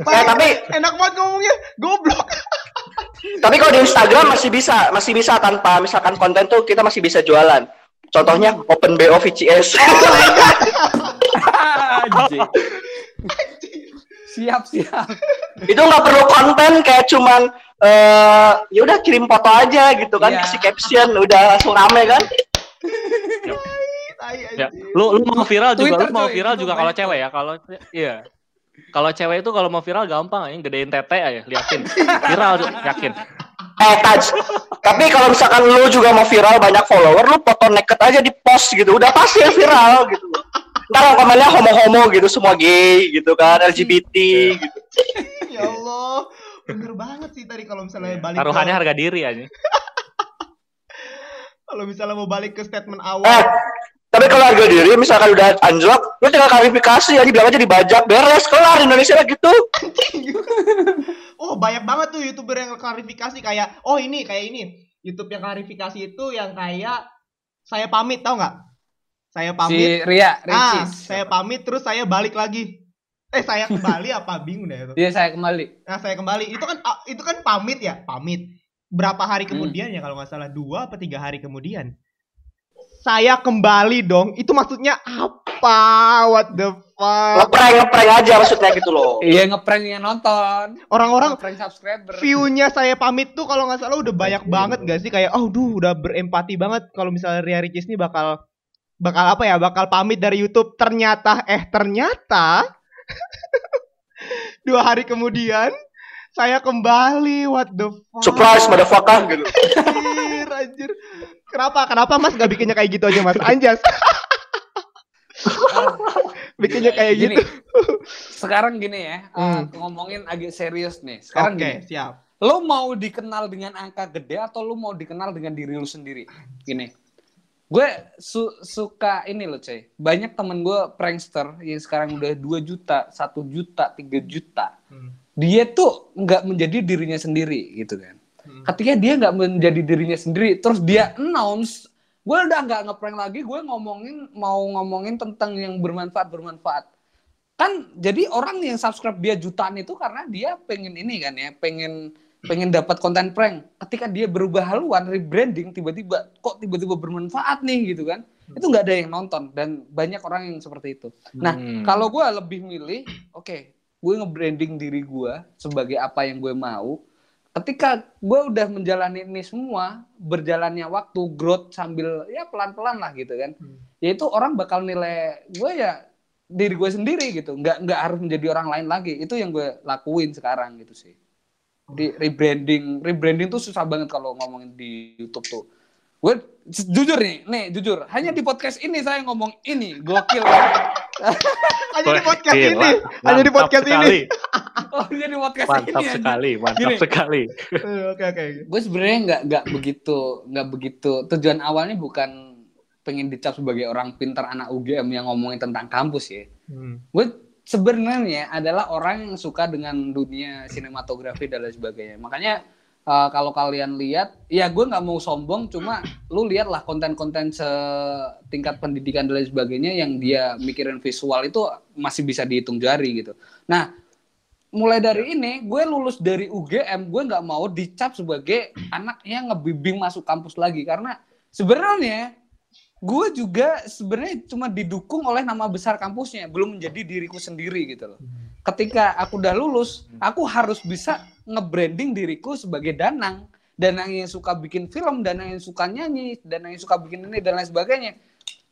Speaker 3: Eh, tapi
Speaker 1: enak banget ngomongnya. Goblok. (laughs)
Speaker 3: tapi kalau di Instagram masih bisa, masih bisa tanpa misalkan konten tuh kita masih bisa jualan. Contohnya Open BO VCS. (laughs)
Speaker 4: Anjing. siap siap
Speaker 3: itu nggak perlu konten kayak cuman eh ya udah kirim foto aja gitu kan
Speaker 4: Iya.
Speaker 3: kasih caption udah langsung rame kan
Speaker 2: Ya, lu lu mau viral juga,
Speaker 4: Twitter,
Speaker 2: lu mau viral juga kalau cewek ya, kalau iya. Kalau cewek itu kalau mau viral gampang aja, gedein tete aja, liatin. Viral yakin.
Speaker 3: eh touch tapi kalau misalkan lu juga mau viral banyak follower lu foto naked aja di post gitu udah pasti viral gitu ntar komennya homo-homo gitu semua gay gitu kan LGBT gitu
Speaker 1: Ya Allah. Bener banget sih tadi kalau misalnya balik
Speaker 2: Iya. Taruhannya
Speaker 1: ke,
Speaker 2: harga diri aja.
Speaker 1: Kalau misalnya mau balik ke statement
Speaker 3: eh
Speaker 1: awal.
Speaker 3: tapi kalau harga diri misalkan udah anjlok lu tinggal klarifikasi aja bilang aja dibajak beres kelar Indonesia gitu (laughs)
Speaker 1: Oh, banyak banget tuh YouTuber yang klarifikasi kayak oh ini kayak ini. YouTube yang klarifikasi itu yang kayak saya pamit tau nggak? Saya
Speaker 4: si
Speaker 1: pamit.
Speaker 4: Ria
Speaker 1: ah, saya pamit terus saya balik lagi. Eh, saya kembali apa bingung deh itu.
Speaker 4: dia saya kembali
Speaker 1: Nah, saya kembali. Itu kan ah, itu kan pamit ya, pamit. Berapa hari
Speaker 4: Hmm.
Speaker 1: kemudian ya kalau nggak salah dua apa tiga hari kemudian. Saya kembali dong. Itu maksudnya apa? What the fuck?
Speaker 3: ngeprank ngeprank aja maksudnya gitu loh (laughs)
Speaker 4: iya ngeprank yang nonton
Speaker 1: Orang-orang
Speaker 4: ngeprank subscriber
Speaker 1: view-nya saya pamit tuh kalau nggak salah udah banyak banget gak sih kayak oh duh udah berempati banget kalau misalnya Ria Ricis ini bakal bakal apa ya bakal pamit dari YouTube ternyata eh ternyata (laughs) dua hari kemudian saya kembali what the fuck?
Speaker 3: Surprise motherfucker gitu.
Speaker 1: Anjir, anjir. kenapa kenapa mas gak bikinnya kayak gitu aja mas? Anjas. (laughs) Bikinnya kayak
Speaker 4: Gini,
Speaker 1: gitu.
Speaker 4: sekarang gini ya uh,
Speaker 1: Hmm.
Speaker 4: ngomongin agak serius nih. Sekarang gini
Speaker 1: siap.
Speaker 4: lo mau dikenal dengan angka gede atau lo mau dikenal dengan diri lo sendiri? Gini gue su- suka ini loh cuy banyak temen gue prankster yang sekarang udah 2 juta 1 juta 3 juta.
Speaker 1: Hmm.
Speaker 4: Dia tuh nggak menjadi dirinya sendiri gitu kan.
Speaker 1: Hmm.
Speaker 4: ketika dia nggak menjadi dirinya sendiri terus dia announce gue udah nggak ngeprank lagi gue ngomongin mau ngomongin tentang yang bermanfaat bermanfaat. Kan jadi orang yang subscribe dia jutaan itu karena dia pengen ini kan ya pengen pengen dapat konten prank. Ketika dia berubah haluan rebranding tiba-tiba kok tiba-tiba bermanfaat nih? gitu kan. Itu nggak ada yang nonton dan banyak orang yang seperti itu. Nah
Speaker 2: Hmm.
Speaker 4: kalau gue lebih milih oke gue nge-branding diri gue sebagai apa yang gue mau ketika gue udah menjalani ini semua berjalannya waktu growth sambil ya pelan-pelan lah gitu kan.
Speaker 1: Hmm.
Speaker 4: ya itu orang bakal nilai gue ya diri gue sendiri gitu. Nggak nggak harus menjadi orang lain lagi. Itu yang gue lakuin sekarang gitu sih. Di rebranding rebranding tuh susah banget kalau ngomongin di YouTube tuh. Gue jujur nih nih jujur. Hanya di podcast ini saya ngomong ini gokil (laughs) (laughs)
Speaker 1: hanya di podcast
Speaker 2: Gila,
Speaker 1: ini hanya di
Speaker 2: mantap
Speaker 1: podcast ini (laughs)
Speaker 4: oh hanya di podcast
Speaker 2: Mantap
Speaker 4: ini anjing.
Speaker 2: sekali, mantap
Speaker 4: Gini.
Speaker 2: sekali. (laughs)
Speaker 1: Eh, oke oke
Speaker 4: gue sebenarnya nggak nggak begitu nggak begitu tujuan awalnya bukan pengen dicap sebagai orang pintar anak UGM yang ngomongin tentang kampus ya
Speaker 1: Hmm.
Speaker 4: gue sebenarnya adalah orang yang suka dengan dunia sinematografi dan lain sebagainya makanya uh, kalau kalian lihat ya gue nggak mau sombong cuma lu lihatlah konten-konten setingkat pendidikan dan lain sebagainya yang dia mikirin visual itu masih bisa dihitung jari gitu. Nah mulai dari ini gue lulus dari UGM gue nggak mau dicap sebagai anak yang ngebimbing masuk kampus lagi. Karena sebenarnya gue juga sebenarnya cuma didukung oleh nama besar kampusnya belum menjadi diriku sendiri gitu loh. Ketika aku udah lulus aku harus bisa nge-branding diriku sebagai danang danang yang suka bikin film danang yang suka nyanyi danang yang suka bikin ini dan lain sebagainya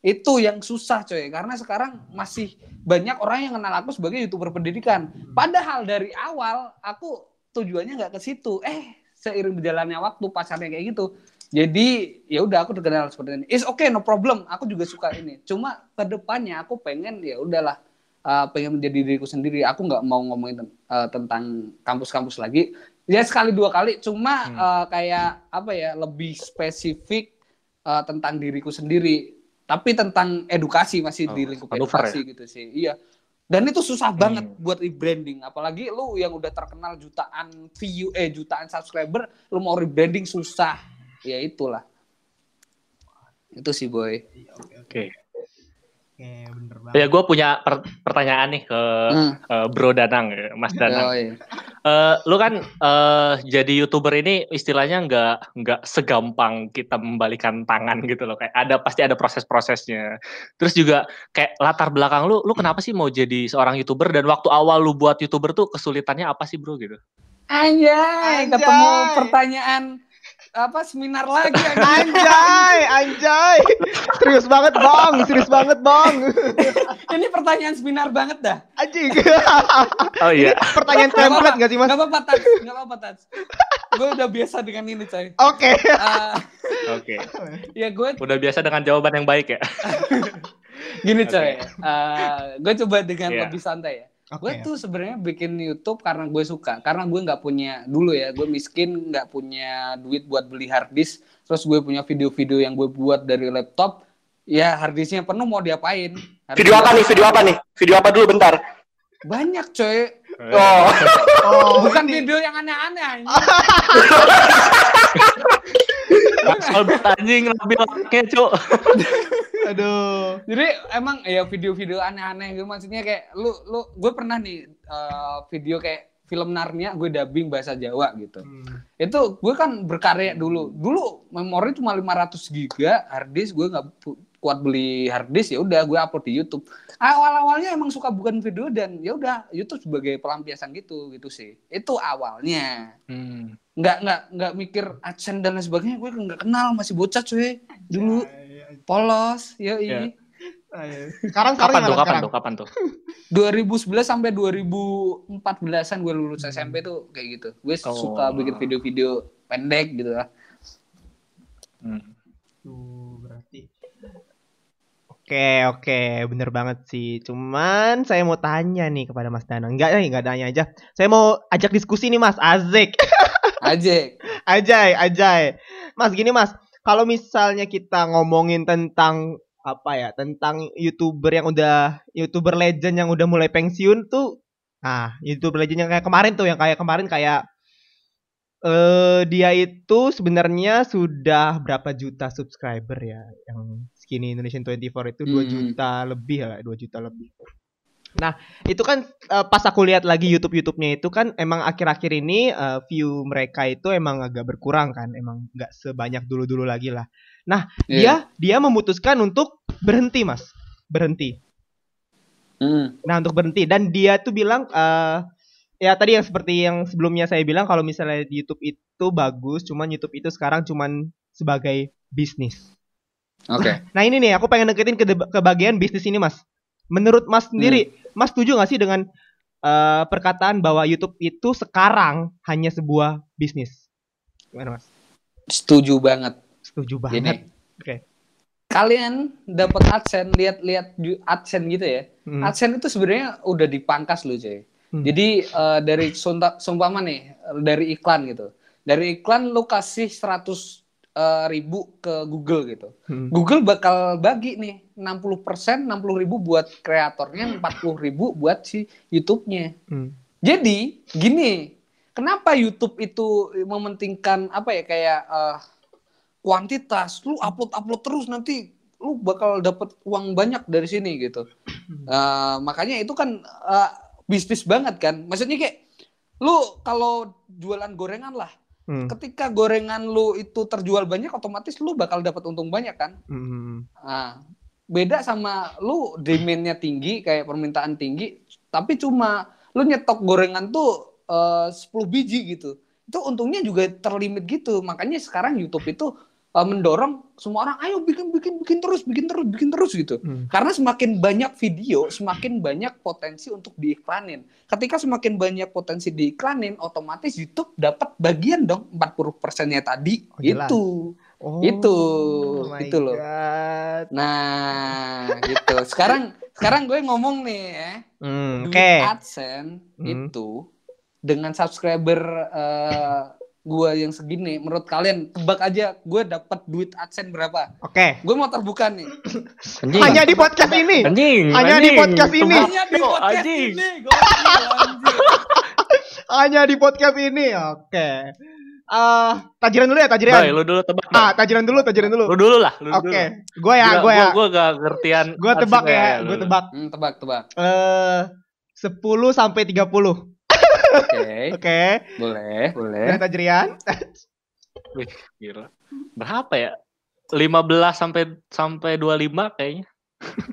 Speaker 4: Itu yang susah coy, karena sekarang masih banyak orang yang kenal aku sebagai youtuber pendidikan. Padahal dari awal aku tujuannya nggak ke situ. Eh, seiring berjalannya waktu pasarnya kayak gitu. Jadi ya udah aku terkenal seperti ini. It's okay, no problem. Aku juga suka ini. Cuma ke depannya aku pengen ya udahlah uh, pengen menjadi diriku sendiri. Aku nggak mau ngomongin uh, tentang kampus-kampus lagi. Ya sekali dua kali. Cuma hmm. uh, kayak apa ya lebih spesifik uh, tentang diriku sendiri. Tapi tentang edukasi masih oh, di lingkup edukasi ya? gitu sih. Iya. Dan itu susah banget hmm. buat rebranding. Apalagi lu yang udah terkenal jutaan view, eh jutaan subscriber, lu mau rebranding susah ya itulah itu sih boy
Speaker 2: oke okay. Oke, bener banget. Ya, gue punya per pertanyaan nih ke hmm. uh, Bro Danang, ya, Mas Danang. Oh, iya. uh, lu kan uh, jadi youtuber ini istilahnya nggak nggak segampang kita membalikan tangan gitu loh. Kayak ada pasti ada proses-prosesnya. Terus juga kayak latar belakang lu, lu kenapa sih mau jadi seorang youtuber dan waktu awal lu buat youtuber tuh kesulitannya apa sih bro gitu?
Speaker 4: Anjay, Anjay. ketemu pertanyaan apa seminar lagi
Speaker 1: anjay anjay. Serius banget bang. Serius banget bang.
Speaker 4: Ini pertanyaan seminar banget dah.
Speaker 1: Anjing.
Speaker 2: Oh iya.
Speaker 1: Ini pertanyaan template nggak sih mas?
Speaker 4: Nggak apa-apa tats nggak apa-apa tats gue udah biasa dengan ini coy.
Speaker 1: Oke. Okay.
Speaker 2: uh, oke. Okay.
Speaker 4: ya gue
Speaker 2: udah biasa dengan jawaban yang baik ya? (laughs)
Speaker 4: Gini coy. Okay. uh, gue coba dengan yeah. lebih santai ya Okay. Gue tuh sebenarnya bikin YouTube karena gue suka, karena gue nggak punya dulu ya, gue miskin nggak punya duit buat beli hard disk, terus gue punya video-video yang gue buat dari laptop, ya hard disknya penuh mau diapain?
Speaker 3: Hard video apa nih? Video apa nih? Video apa dulu bentar?
Speaker 4: Banyak coy.
Speaker 3: Oh, (laughs)
Speaker 4: oh bukan ini. video yang aneh-aneh. (laughs)
Speaker 2: Soal anjing lebih cok. (laughs)
Speaker 1: Aduh.
Speaker 4: Jadi emang ya video-video aneh-aneh gitu maksudnya kayak lu lu gue pernah nih uh, video kayak film Narnia gue dubbing bahasa Jawa gitu. Hmm. Itu gue kan berkarya dulu. Dulu memori cuma 500 giga hard disk gue nggak kuat beli hard disk ya udah gue upload di YouTube. Awal-awalnya emang suka bukan video dan ya udah YouTube sebagai pelampiasan gitu gitu sih. Itu awalnya. Hmm. Nggak nggak nggak mikir AdSense dan lain sebagainya gue nggak kenal masih bocah cuy. Dulu. Ya, polos ya. Ini
Speaker 1: sekarang
Speaker 2: kapan tuh kapan tuh kapan tuh?
Speaker 4: 2011 sampai 2014an gue lulus SMP tuh kayak gitu. Gue oh. suka bikin video-video pendek gitu lah.
Speaker 1: Hmm. tuh berarti. Oke oke. Bener banget sih. Cuman saya mau tanya nih kepada Mas Danang. Enggak enggak tanya aja. Saya mau ajak diskusi nih Mas. Azek (laughs)
Speaker 4: Ajek
Speaker 1: Ajay Ajay. Mas gini Mas. Kalau misalnya kita ngomongin tentang apa ya tentang youtuber yang udah youtuber legend yang udah mulai pensiun tuh ah youtuber legend yang kayak kemarin tuh yang kayak kemarin kayak eh uh, dia itu sebenarnya sudah berapa juta subscriber ya yang skinny Indonesian 24 itu? 2 hmm. juta lebih lah 2 juta lebih Nah, itu kan uh, pas aku lihat lagi YouTube YouTube-nya itu kan emang akhir-akhir ini uh, view mereka itu emang agak berkurang kan, emang nggak sebanyak dulu-dulu lagi lah. Nah, yeah. dia dia memutuskan untuk berhenti, Mas. Berhenti. Mm. Nah, untuk berhenti dan dia tuh bilang uh, ya tadi yang seperti yang sebelumnya saya bilang kalau misalnya di YouTube itu bagus, cuman YouTube itu sekarang cuman sebagai bisnis.
Speaker 4: Oke. Okay.
Speaker 1: Nah, ini nih aku pengen deketin ke, ke bagian bisnis ini, Mas. Menurut Mas sendiri, hmm Mas setuju gak sih dengan uh, perkataan bahwa YouTube itu sekarang hanya sebuah bisnis? Gimana Mas?
Speaker 4: Setuju banget.
Speaker 1: Setuju banget.
Speaker 4: Oke. Okay. Kalian dapat AdSense, lihat-lihat AdSense gitu ya. Hmm. AdSense itu sebenarnya udah dipangkas loh, cuy. Hmm. Jadi uh, dari sumpama nih, dari iklan gitu. Dari iklan lu kasih 100 uh, ribu ke Google gitu. Hmm. Google bakal bagi nih 60 persen, 60 ribu buat kreatornya, 40 ribu buat si YouTube-nya. Hmm. Jadi gini, kenapa YouTube itu mementingkan apa ya kayak uh, kuantitas? Lu upload upload terus nanti lu bakal dapat uang banyak dari sini gitu. Uh, makanya itu kan uh, bisnis banget kan. Maksudnya kayak lu kalau jualan gorengan lah Hmm. Ketika gorengan lu itu terjual banyak, otomatis lu bakal dapat untung banyak kan. Hmm. Nah, beda sama lu demandnya tinggi, kayak permintaan tinggi, tapi cuma lu nyetok gorengan tuh eh, uh, 10 biji gitu. Itu untungnya juga terlimit gitu. Makanya sekarang YouTube itu uh, mendorong semua orang ayo bikin bikin bikin terus bikin terus bikin terus gitu
Speaker 1: Hmm.
Speaker 4: karena semakin banyak video semakin banyak potensi untuk diiklanin ketika semakin banyak potensi diiklanin otomatis YouTube dapat bagian dong 40 persennya tadi
Speaker 1: Oh, jelas.
Speaker 4: itu
Speaker 1: Oh,
Speaker 4: Itu,
Speaker 1: my
Speaker 4: itu loh.
Speaker 1: God.
Speaker 4: nah gitu sekarang sekarang gue ngomong nih ya
Speaker 1: Hmm,
Speaker 4: duit
Speaker 1: Oke.
Speaker 4: AdSense
Speaker 1: Hmm.
Speaker 4: itu dengan subscriber eh, gue yang segini menurut kalian tebak aja gue dapat duit AdSense berapa
Speaker 1: Oke.
Speaker 4: gue mau terbuka nih
Speaker 2: Anjing.
Speaker 1: Hanya di podcast ini.
Speaker 2: Anjing.
Speaker 1: Hanya di
Speaker 2: anjing.
Speaker 1: podcast ini.
Speaker 4: Hanya di podcast
Speaker 2: anjing.
Speaker 4: ini.
Speaker 1: Hanya di podcast ini. Oke. Eh, tajiran dulu ya, tajiran.
Speaker 2: Boy, lu dulu tebak.
Speaker 1: Ah, tajiran dulu, tajiran dulu.
Speaker 2: Lu dulu lah, lu
Speaker 1: Oke.
Speaker 2: dulu.
Speaker 1: Gue ya, gue ya.
Speaker 2: Gue gak ngertian.
Speaker 1: Gue tebak ya,
Speaker 2: lu.
Speaker 1: gue tebak.
Speaker 4: Hmm, tebak tebak
Speaker 1: Eh 10 sampai 30.
Speaker 4: Oke
Speaker 1: Oke.
Speaker 4: boleh boleh
Speaker 1: Dari Tajrian.
Speaker 2: Wih, gila. Berapa ya? 15 sampai sampai 25 kayaknya.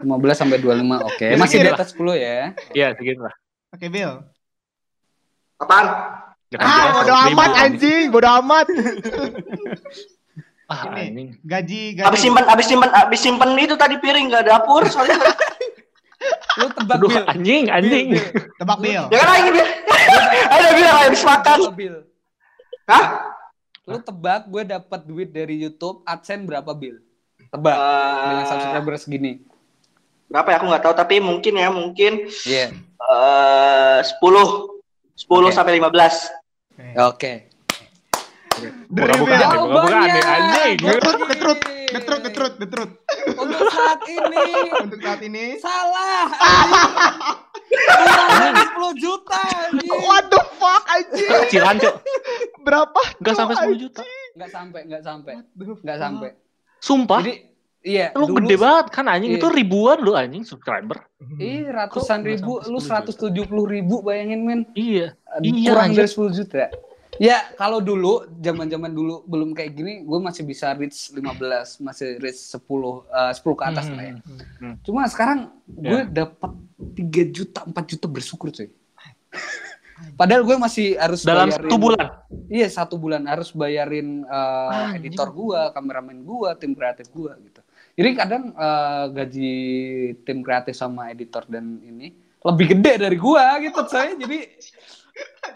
Speaker 4: 15 sampai 25 oke
Speaker 1: Ya,
Speaker 4: masih di atas 10 ya
Speaker 2: Iya, segitu lah.
Speaker 1: Oke, Bill.
Speaker 3: Apaan?
Speaker 2: Jangan
Speaker 1: Ah,
Speaker 2: jelas,
Speaker 1: bodo amat anjing, bodo amat.
Speaker 2: Ah,
Speaker 1: Ini.
Speaker 2: anjing.
Speaker 1: Gaji, gaji.
Speaker 3: Abis simpen, abis simpen, abis simpen itu tadi piring nggak dapur soalnya. (laughs)
Speaker 4: lu tebak
Speaker 2: Aduh,
Speaker 4: Bill
Speaker 2: anjing, anjing.
Speaker 4: Bill, Bill.
Speaker 1: Tebak Bill.
Speaker 3: ya kan lagi dia. Ada bilang habis makan. Hah?
Speaker 4: lu tebak gue dapat duit dari YouTube AdSense berapa Bill tebak dengan
Speaker 3: Eh,
Speaker 4: subscriber segini
Speaker 3: berapa ya aku nggak tahu tapi mungkin ya mungkin
Speaker 4: iya
Speaker 3: eh 10 10
Speaker 4: Oke.
Speaker 3: sampai 15.
Speaker 4: oke
Speaker 2: Buka-buka,
Speaker 1: Bill.
Speaker 2: buka-buka aneh, anjing.
Speaker 1: Getrut, getrut, getrut, getrut, getrut.
Speaker 4: untuk saat ini
Speaker 1: Untuk saat ini.
Speaker 4: salah (laughs) 10 juta anjing
Speaker 1: What the fuck anjing?
Speaker 2: Kecilan, Cok.
Speaker 1: Berapa?
Speaker 2: Enggak sampai 10 juta.
Speaker 4: nggak sampai nggak sampai
Speaker 1: anjing?
Speaker 4: nggak sampai
Speaker 2: Sumpah.
Speaker 4: jadi iya
Speaker 2: lu
Speaker 4: dulu-
Speaker 2: gede banget kan anjing
Speaker 4: Iya.
Speaker 2: itu ribuan lu anjing subscriber.
Speaker 4: Ih, ratusan
Speaker 2: Kok
Speaker 4: ribu, lu
Speaker 2: 10
Speaker 4: 170 ribu bayangin men.
Speaker 2: Iya. Iya,
Speaker 4: Kurang
Speaker 2: anjir.
Speaker 4: dari 10 juta. Ya, kalau dulu, zaman-zaman dulu belum kayak gini, gue masih bisa reach 15, masih reach 10, eh, 10 ke atas lah ya.
Speaker 2: Hmm.
Speaker 4: Cuma sekarang gue
Speaker 2: Ya.
Speaker 4: dapat 3 juta, 4 juta bersyukur cuy. Padahal gue masih harus
Speaker 2: Dalam
Speaker 4: bayarin-
Speaker 2: satu bulan.
Speaker 4: Iya, satu bulan harus bayarin
Speaker 2: Anjing.
Speaker 4: editor gua, kameramen gua, tim kreatif gua gitu. Jadi kadang eh, gaji tim kreatif sama editor dan ini lebih gede dari gua gitu saya. Jadi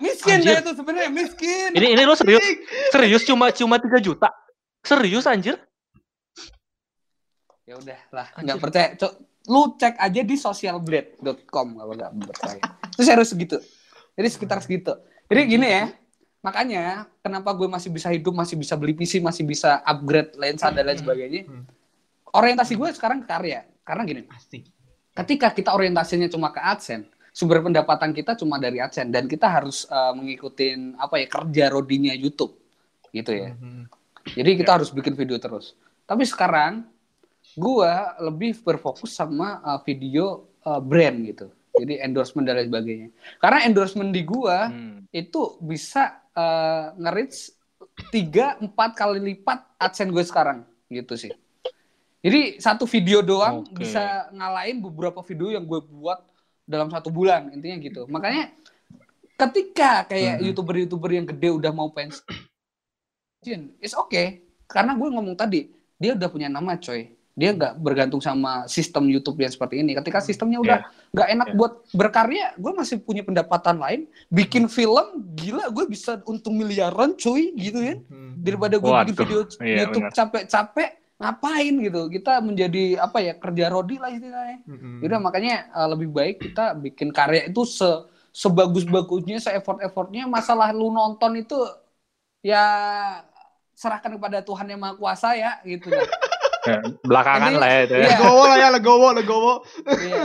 Speaker 4: miskin
Speaker 2: Anjir.
Speaker 4: deh itu sebenarnya miskin.
Speaker 2: Ini ini lu serius? Serius cuma cuma 3 juta? Serius anjir?
Speaker 4: Ya udah lah, nggak percaya. Cok, lu cek aja di socialblade.com kalau nggak percaya. Terus harus segitu. Jadi sekitar segitu. Jadi gini ya, makanya kenapa gue masih bisa hidup, masih bisa beli PC, masih bisa upgrade lensa dan lain sebagainya.
Speaker 1: Hmm.
Speaker 4: Orientasi gue sekarang ke karya. Karena gini,
Speaker 1: Pasti.
Speaker 4: ketika kita orientasinya cuma ke AdSense, sumber pendapatan kita cuma dari AdSense dan kita harus uh, mengikutin apa ya kerja rodinya YouTube gitu ya.
Speaker 1: Mhm.
Speaker 4: Jadi kita harus bikin video terus. Tapi sekarang gua lebih berfokus sama uh, video uh, brand gitu. Jadi endorsement dan lain sebagainya. Karena endorsement di gua
Speaker 2: Hmm.
Speaker 4: itu bisa uh, nge-reach 3 4 kali lipat AdSense gue sekarang gitu sih. Jadi satu video doang
Speaker 2: Oke.
Speaker 4: bisa ngalahin beberapa video yang gue buat dalam satu bulan intinya gitu. Makanya ketika kayak
Speaker 2: Mhm.
Speaker 4: youtuber-youtuber yang gede udah mau pensiun, it's okay. Karena gue ngomong tadi dia udah punya nama coy. Dia nggak bergantung sama sistem YouTube yang seperti ini. Ketika sistemnya udah nggak enak
Speaker 2: Iya.
Speaker 4: buat berkarya, gue masih punya pendapatan lain. Bikin film, gila gue bisa untung miliaran cuy gitu kan.
Speaker 1: Mhm.
Speaker 4: Daripada gue bikin video
Speaker 2: iya,
Speaker 4: YouTube capek-capek, ngapain gitu. Kita menjadi apa ya kerja rodi lah istilahnya.
Speaker 1: Mhm.
Speaker 4: Yaudah makanya uh, lebih baik kita bikin karya itu se sebagus-bagusnya, se-effort-effortnya. Masalah lu nonton itu ya serahkan kepada Tuhan yang Maha Kuasa ya gitu.
Speaker 2: Ya, belakangan
Speaker 4: Ini-
Speaker 2: lah ya itu ya.
Speaker 4: Iya.
Speaker 1: Legowo lah ya, legowo, legowo.
Speaker 4: Iya.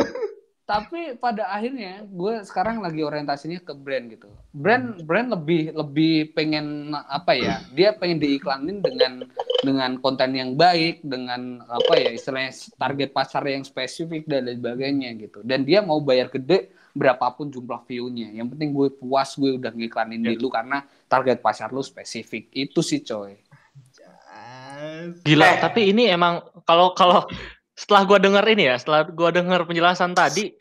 Speaker 4: Tapi pada akhirnya gue sekarang lagi orientasinya ke brand gitu. Brand brand lebih lebih pengen apa ya? Dia pengen diiklanin dengan dengan konten yang baik, dengan apa ya istilahnya target pasar yang spesifik dan lain sebagainya gitu. Dan dia mau bayar gede berapapun jumlah view-nya. Yang penting gue puas gue udah ngiklanin
Speaker 2: Ya.
Speaker 4: di lu karena target pasar lu spesifik. Itu sih coy.
Speaker 2: Gila,
Speaker 3: Eh.
Speaker 2: tapi ini emang kalau kalau setelah gua denger ini ya, setelah gua denger penjelasan tadi,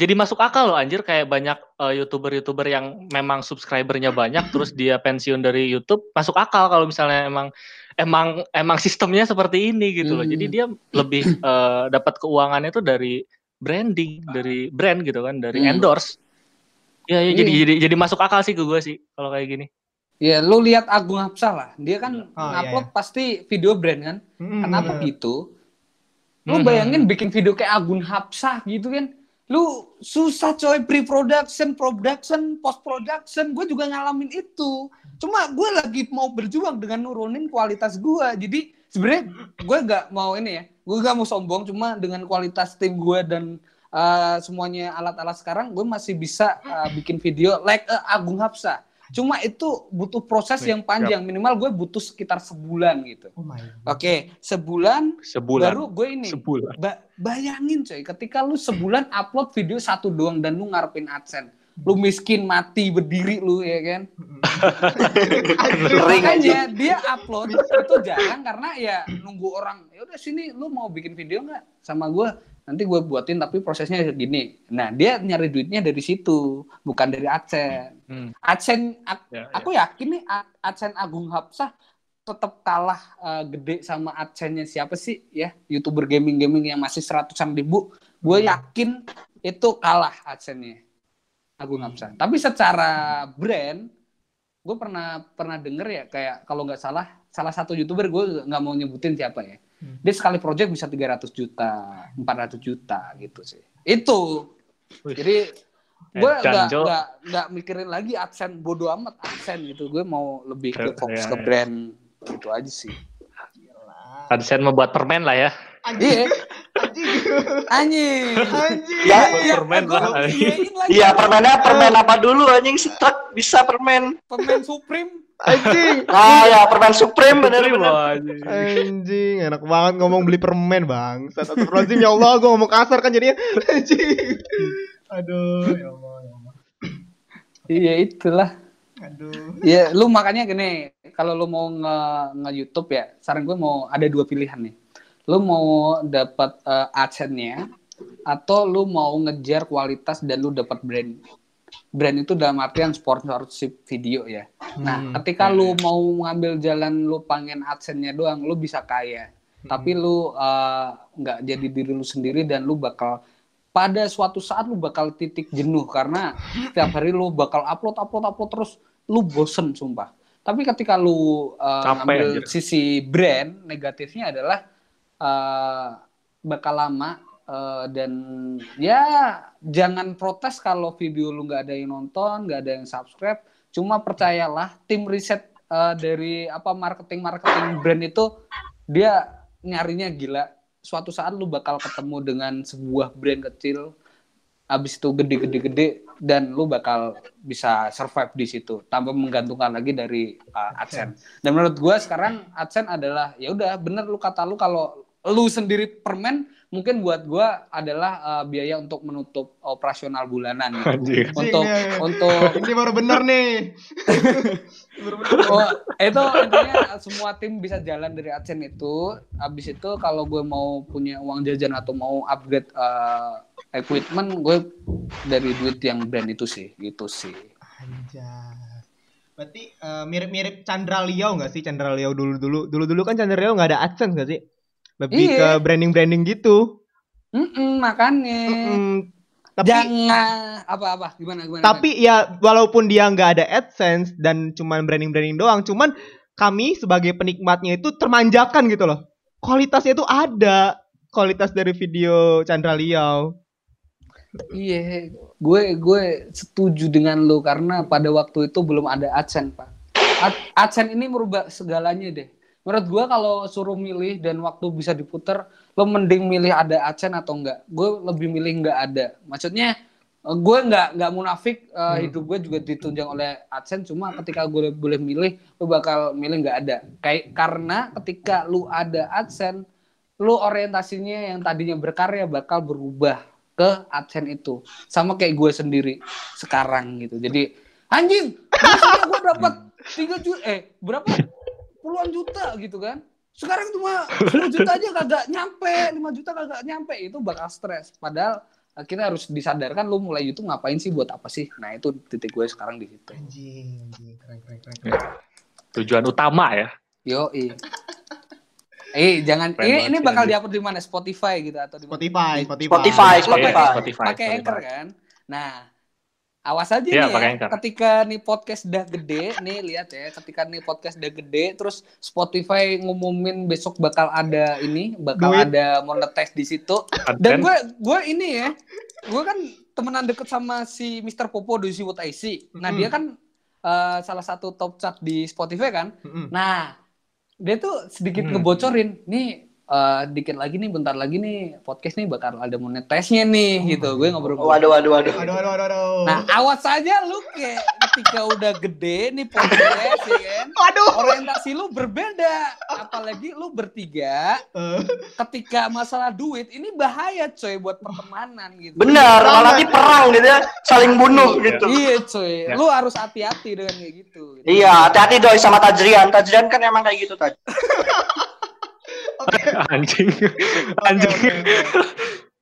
Speaker 2: jadi masuk akal loh anjir kayak banyak uh, youtuber-youtuber yang memang subscribernya banyak (clears throat) terus dia pensiun dari YouTube masuk akal kalau misalnya emang emang emang sistemnya seperti ini gitu loh. Jadi
Speaker 4: Hmm.
Speaker 2: dia lebih uh, (clears throat) dapat keuangannya itu dari branding, dari brand gitu kan, dari
Speaker 4: Hmm.
Speaker 2: endorse. Ya, ya jadi
Speaker 4: Iya.
Speaker 2: jadi jadi masuk akal sih ke gue sih kalau kayak gini.
Speaker 4: Ya, lu lihat Agung Hapsah lah. Dia kan
Speaker 1: Oh,
Speaker 4: ngupload
Speaker 1: iya,
Speaker 4: pasti video brand kan.
Speaker 1: Mm,
Speaker 4: Kenapa gitu? Lu bayangin bikin video kayak Agun Hapsah gitu kan. Lu susah coy pre-production, production, post-production. Gue juga ngalamin itu. Cuma gue lagi mau berjuang dengan nurunin kualitas gue. Jadi sebenarnya gue gak mau ini ya. Gue gak mau sombong. Cuma dengan kualitas tim gue dan uh, semuanya alat-alat sekarang, gue masih bisa uh, bikin video like uh, Agung Hapsah. Cuma itu butuh proses
Speaker 2: Nih,
Speaker 4: yang panjang. Minimal gue butuh sekitar sebulan gitu.
Speaker 1: Oh my.
Speaker 4: Oke, sebulan
Speaker 2: Sebulan.
Speaker 4: baru gue ini
Speaker 2: Sebulan.
Speaker 4: ba- bayangin coy ketika lu sebulan upload video satu doang dan lu ngarepin adsense lu miskin mati berdiri lu ya kan (laughs) makanya dia upload itu jarang karena ya nunggu orang ya udah sini lu mau bikin video nggak sama gue nanti gue buatin tapi prosesnya gini. Nah dia nyari duitnya dari situ bukan dari adsense
Speaker 2: Hmm.
Speaker 4: adsense ak-
Speaker 2: Ya, ya.
Speaker 4: aku yakin nih Ad- adsense Agung Hapsah tetap kalah uh, gede sama adsense-nya siapa sih ya? Youtuber gaming-gaming yang masih seratusan ribu. Gue yakin itu kalah adsense-nya Agung Hapsah. Tapi secara brand gue pernah pernah denger ya kayak kalau nggak salah salah satu youtuber gue nggak mau nyebutin siapa ya
Speaker 1: Hmm.
Speaker 4: dia sekali project bisa 300 juta 400 juta gitu sih itu
Speaker 2: Wih.
Speaker 4: jadi gue
Speaker 2: Edan,
Speaker 4: nggak nggak nggak mikirin lagi adsense bodo amat adsense gitu gue mau lebih ke fokus
Speaker 2: ya,
Speaker 4: ke
Speaker 2: ya.
Speaker 4: brand gitu aja sih
Speaker 2: AdSense membuat permen lah ya.
Speaker 4: iya anjing
Speaker 1: Anjing.
Speaker 3: Ya,
Speaker 4: Iya,
Speaker 2: permen lah.
Speaker 3: Iya, permennya permen apa dulu anjing setrek bisa permen.
Speaker 4: permen supreme
Speaker 1: Anjing.
Speaker 3: Ah ya, permen Supreme bener-bener.
Speaker 2: Wah, anjing.
Speaker 1: Anjing, enak banget ngomong beli permen, Bang. Astagfirullahaladzim, ya Allah, gue ngomong kasar kan jadinya. (laughs) Anjing. Aduh, ya Allah, ya Allah.
Speaker 4: iya itulah
Speaker 1: Aduh.
Speaker 4: ya lu makanya gini kalau lu mau nge, nge YouTube ya saran gue mau ada dua pilihan nih lu mau dapat uh, adsense-nya atau lu mau ngejar kualitas dan lu dapat brand brand itu dalam artian sponsorship video ya nah
Speaker 1: Hmm,
Speaker 4: ketika
Speaker 2: iya,
Speaker 4: lu
Speaker 2: iya.
Speaker 4: mau ngambil jalan lu pengen adsense-nya doang lu bisa kaya tapi lu uh, nggak jadi diri lu sendiri dan lu bakal pada suatu saat lu bakal titik jenuh karena setiap hari lu bakal upload upload upload terus lu bosen sumpah tapi ketika lu uh,
Speaker 2: Capek,
Speaker 4: ngambil
Speaker 2: anjir.
Speaker 4: sisi brand negatifnya adalah uh, bakal lama uh, dan ya jangan protes kalau video lu nggak ada yang nonton nggak ada yang subscribe cuma percayalah tim riset uh, dari apa marketing marketing brand itu dia nyarinya gila suatu saat lu bakal ketemu dengan sebuah brand kecil habis itu gede-gede-gede dan lu bakal bisa survive di situ tanpa menggantungkan lagi dari uh, AdSense. Dan menurut gua sekarang AdSense adalah ya udah bener lu kata lu kalau lu sendiri permen mungkin buat gua adalah uh, biaya untuk menutup operasional bulanan gitu.
Speaker 2: Anjing.
Speaker 4: untuk
Speaker 1: Anjing, ya.
Speaker 4: untuk (laughs)
Speaker 1: Ini baru bener nih. (laughs) baru bener.
Speaker 4: Oh, itu intinya semua tim bisa jalan dari AdSense itu. Habis itu kalau gue mau punya uang jajan atau mau upgrade uh, equipment, gue dari duit yang brand itu sih, gitu sih.
Speaker 1: Anjas. Berarti eh, mirip-mirip Chandra Liao nggak sih? Chandra Liao dulu-dulu. Dulu-dulu kan Chandra Liao nggak ada AdSense nggak sih? Lebih
Speaker 4: Iya.
Speaker 1: ke branding-branding gitu.
Speaker 4: Mm-mm, makanya
Speaker 1: Mm-mm. Tapi
Speaker 4: jangan apa-apa gimana gimana.
Speaker 1: tapi ya walaupun dia nggak ada AdSense dan cuman branding-branding doang, cuman kami sebagai penikmatnya itu termanjakan gitu loh. Kualitasnya itu ada. Kualitas dari video Chandra Liao.
Speaker 4: Iya, gue gue setuju dengan lo karena pada waktu itu belum ada AdSense pak. Ad- AdSense ini merubah segalanya deh. Menurut gue kalau suruh milih dan waktu bisa diputer, lo mending milih ada AdSense atau enggak. Gue lebih milih enggak ada. Maksudnya eh, gue nggak nggak munafik eh,
Speaker 1: Hmm.
Speaker 4: hidup gue juga ditunjang oleh AdSense. Cuma ketika gue boleh milih, lo bakal milih nggak ada. Kayak karena ketika lu ada AdSense, lu orientasinya yang tadinya berkarya bakal berubah ke AdSense itu sama kayak gue sendiri sekarang gitu jadi anjing gue dapat tiga juta eh berapa puluhan juta gitu kan sekarang cuma 10 juta aja kagak nyampe 5 juta kagak nyampe itu bakal stres padahal kita harus disadarkan lu mulai YouTube ngapain sih buat apa sih nah itu titik gue sekarang di situ
Speaker 1: Anjing, anjing, keren keren keren.
Speaker 2: Ya. Tujuan utama ya.
Speaker 4: yo eh jangan
Speaker 2: Keren
Speaker 4: ini ini bakal diupload di mana Spotify gitu atau di?
Speaker 1: Spotify, Spotify.
Speaker 3: Spotify,
Speaker 2: Iya,
Speaker 3: Spotify.
Speaker 2: Spotify.
Speaker 4: pakai. Anchor kan nah awas aja
Speaker 2: Iya,
Speaker 4: nih ya ketika nih podcast udah gede nih lihat ya ketika nih podcast udah gede terus Spotify ngumumin besok bakal ada ini bakal
Speaker 1: Duit.
Speaker 4: ada monetize di situ dan gue gue ini ya gue kan temenan deket sama si Mr. Popo do you see what I see nah
Speaker 1: Mm-mm.
Speaker 4: dia kan eh, salah satu top chart di Spotify kan
Speaker 1: Mm-mm.
Speaker 4: nah dia tuh sedikit
Speaker 2: Hmm.
Speaker 4: ngebocorin nih eh, dikit lagi nih bentar lagi nih podcast nih bakal ada monetize-nya nih gitu gue ngobrol
Speaker 3: Waduh, waduh, waduh.
Speaker 1: Aduh, aduh, aduh, aduh.
Speaker 4: Nah, awas saja lu kayak ketika udah gede nih podcast ya kan.
Speaker 1: Aduh.
Speaker 4: Orientasi lu berbeda. Apalagi lu bertiga
Speaker 1: Eh,
Speaker 4: ketika masalah duit ini bahaya coy buat pertemanan gitu.
Speaker 3: Benar, malah nanti perang gitu ya, saling bunuh gitu.
Speaker 4: Iya coy,
Speaker 2: Ya.
Speaker 4: lu harus hati-hati dengan kayak gitu.
Speaker 3: Iya, hati-hati doi sama Tajrian. Tajrian kan emang kayak gitu tadi. (laughs)
Speaker 2: Anjing.
Speaker 1: oke,
Speaker 2: Anjing.
Speaker 1: oke, oke.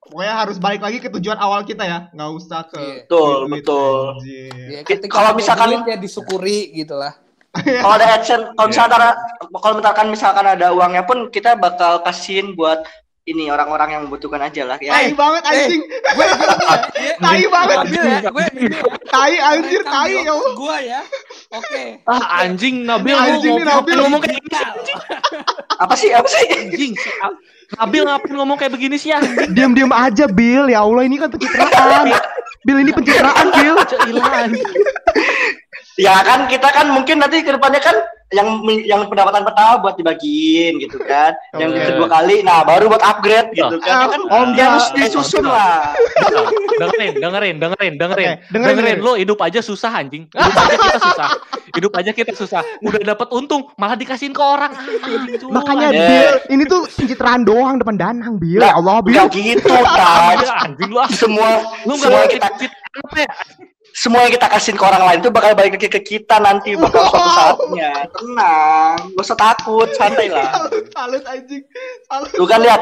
Speaker 1: Pokoknya harus balik lagi ke tujuan awal kita ya, nggak usah ke
Speaker 4: Iya.
Speaker 3: Betul,
Speaker 1: duit,
Speaker 3: betul.
Speaker 1: anjing.
Speaker 4: Ya, ketika
Speaker 3: kalau
Speaker 4: ada
Speaker 3: misalkan-
Speaker 4: duit ya disyukuri gitu lah.
Speaker 3: Kalau ada action, kalau misalkan kalau misalkan misalkan ada uangnya pun kita bakal kasihin buat ini orang-orang yang membutuhkan aja lah ya.
Speaker 1: Tai banget anjing.
Speaker 4: Gue gue ya,
Speaker 1: Tai banget.
Speaker 4: Ya, ya.
Speaker 1: Tai anjir, tai ya Allah.
Speaker 4: Gue ya. Oke.
Speaker 2: Ah anjing Nabil lu
Speaker 1: Anjing nih,
Speaker 2: ngomong,
Speaker 1: Nabil.
Speaker 2: ngomong kayak gini
Speaker 3: Apa sih? Apa sih?
Speaker 2: anjing. Si A- Nabil ngapain ngomong kayak begini sih anjing?
Speaker 1: Diam-diam aja, Bill. Ya Allah, ini kan pencitraan. Bill ini pencitraan, Bill.
Speaker 2: Cailan.
Speaker 3: Ya kan kita kan mungkin nanti ke depannya kan yang yang pendapatan pertama buat dibagiin gitu kan. (laughs) Yang
Speaker 1: Oke.
Speaker 3: kedua kali nah baru buat upgrade gitu kan.
Speaker 1: Ah,
Speaker 3: kan
Speaker 1: Om,
Speaker 3: ya harus disusun lah.
Speaker 2: dengerin, dengerin, dengerin, dengerin,
Speaker 1: Oke, dengerin, dengerin.
Speaker 2: Lo hidup aja susah anjing. Hidup aja kita susah. Hidup aja kita susah. Udah dapat untung, malah dikasihin ke orang. Anjing, cu.
Speaker 1: Makanya
Speaker 3: Eh.
Speaker 1: Bill, ini tuh pencitraan doang depan Danang, Bill. Ya Allah, Bill.
Speaker 3: Enggak gitu, Taj.
Speaker 2: anjing lu. ah.
Speaker 3: Semua
Speaker 2: Lu enggak
Speaker 3: semua
Speaker 2: mau
Speaker 3: kita
Speaker 2: kita apa ya?
Speaker 3: Semua yang kita kasihin ke orang lain itu bakal balik lagi ke kita nanti bakal suatu saatnya. Tenang, gak usah takut, santai lah. (laughs)
Speaker 1: Salut, salut anjing. Salut.
Speaker 3: Lu kan lihat,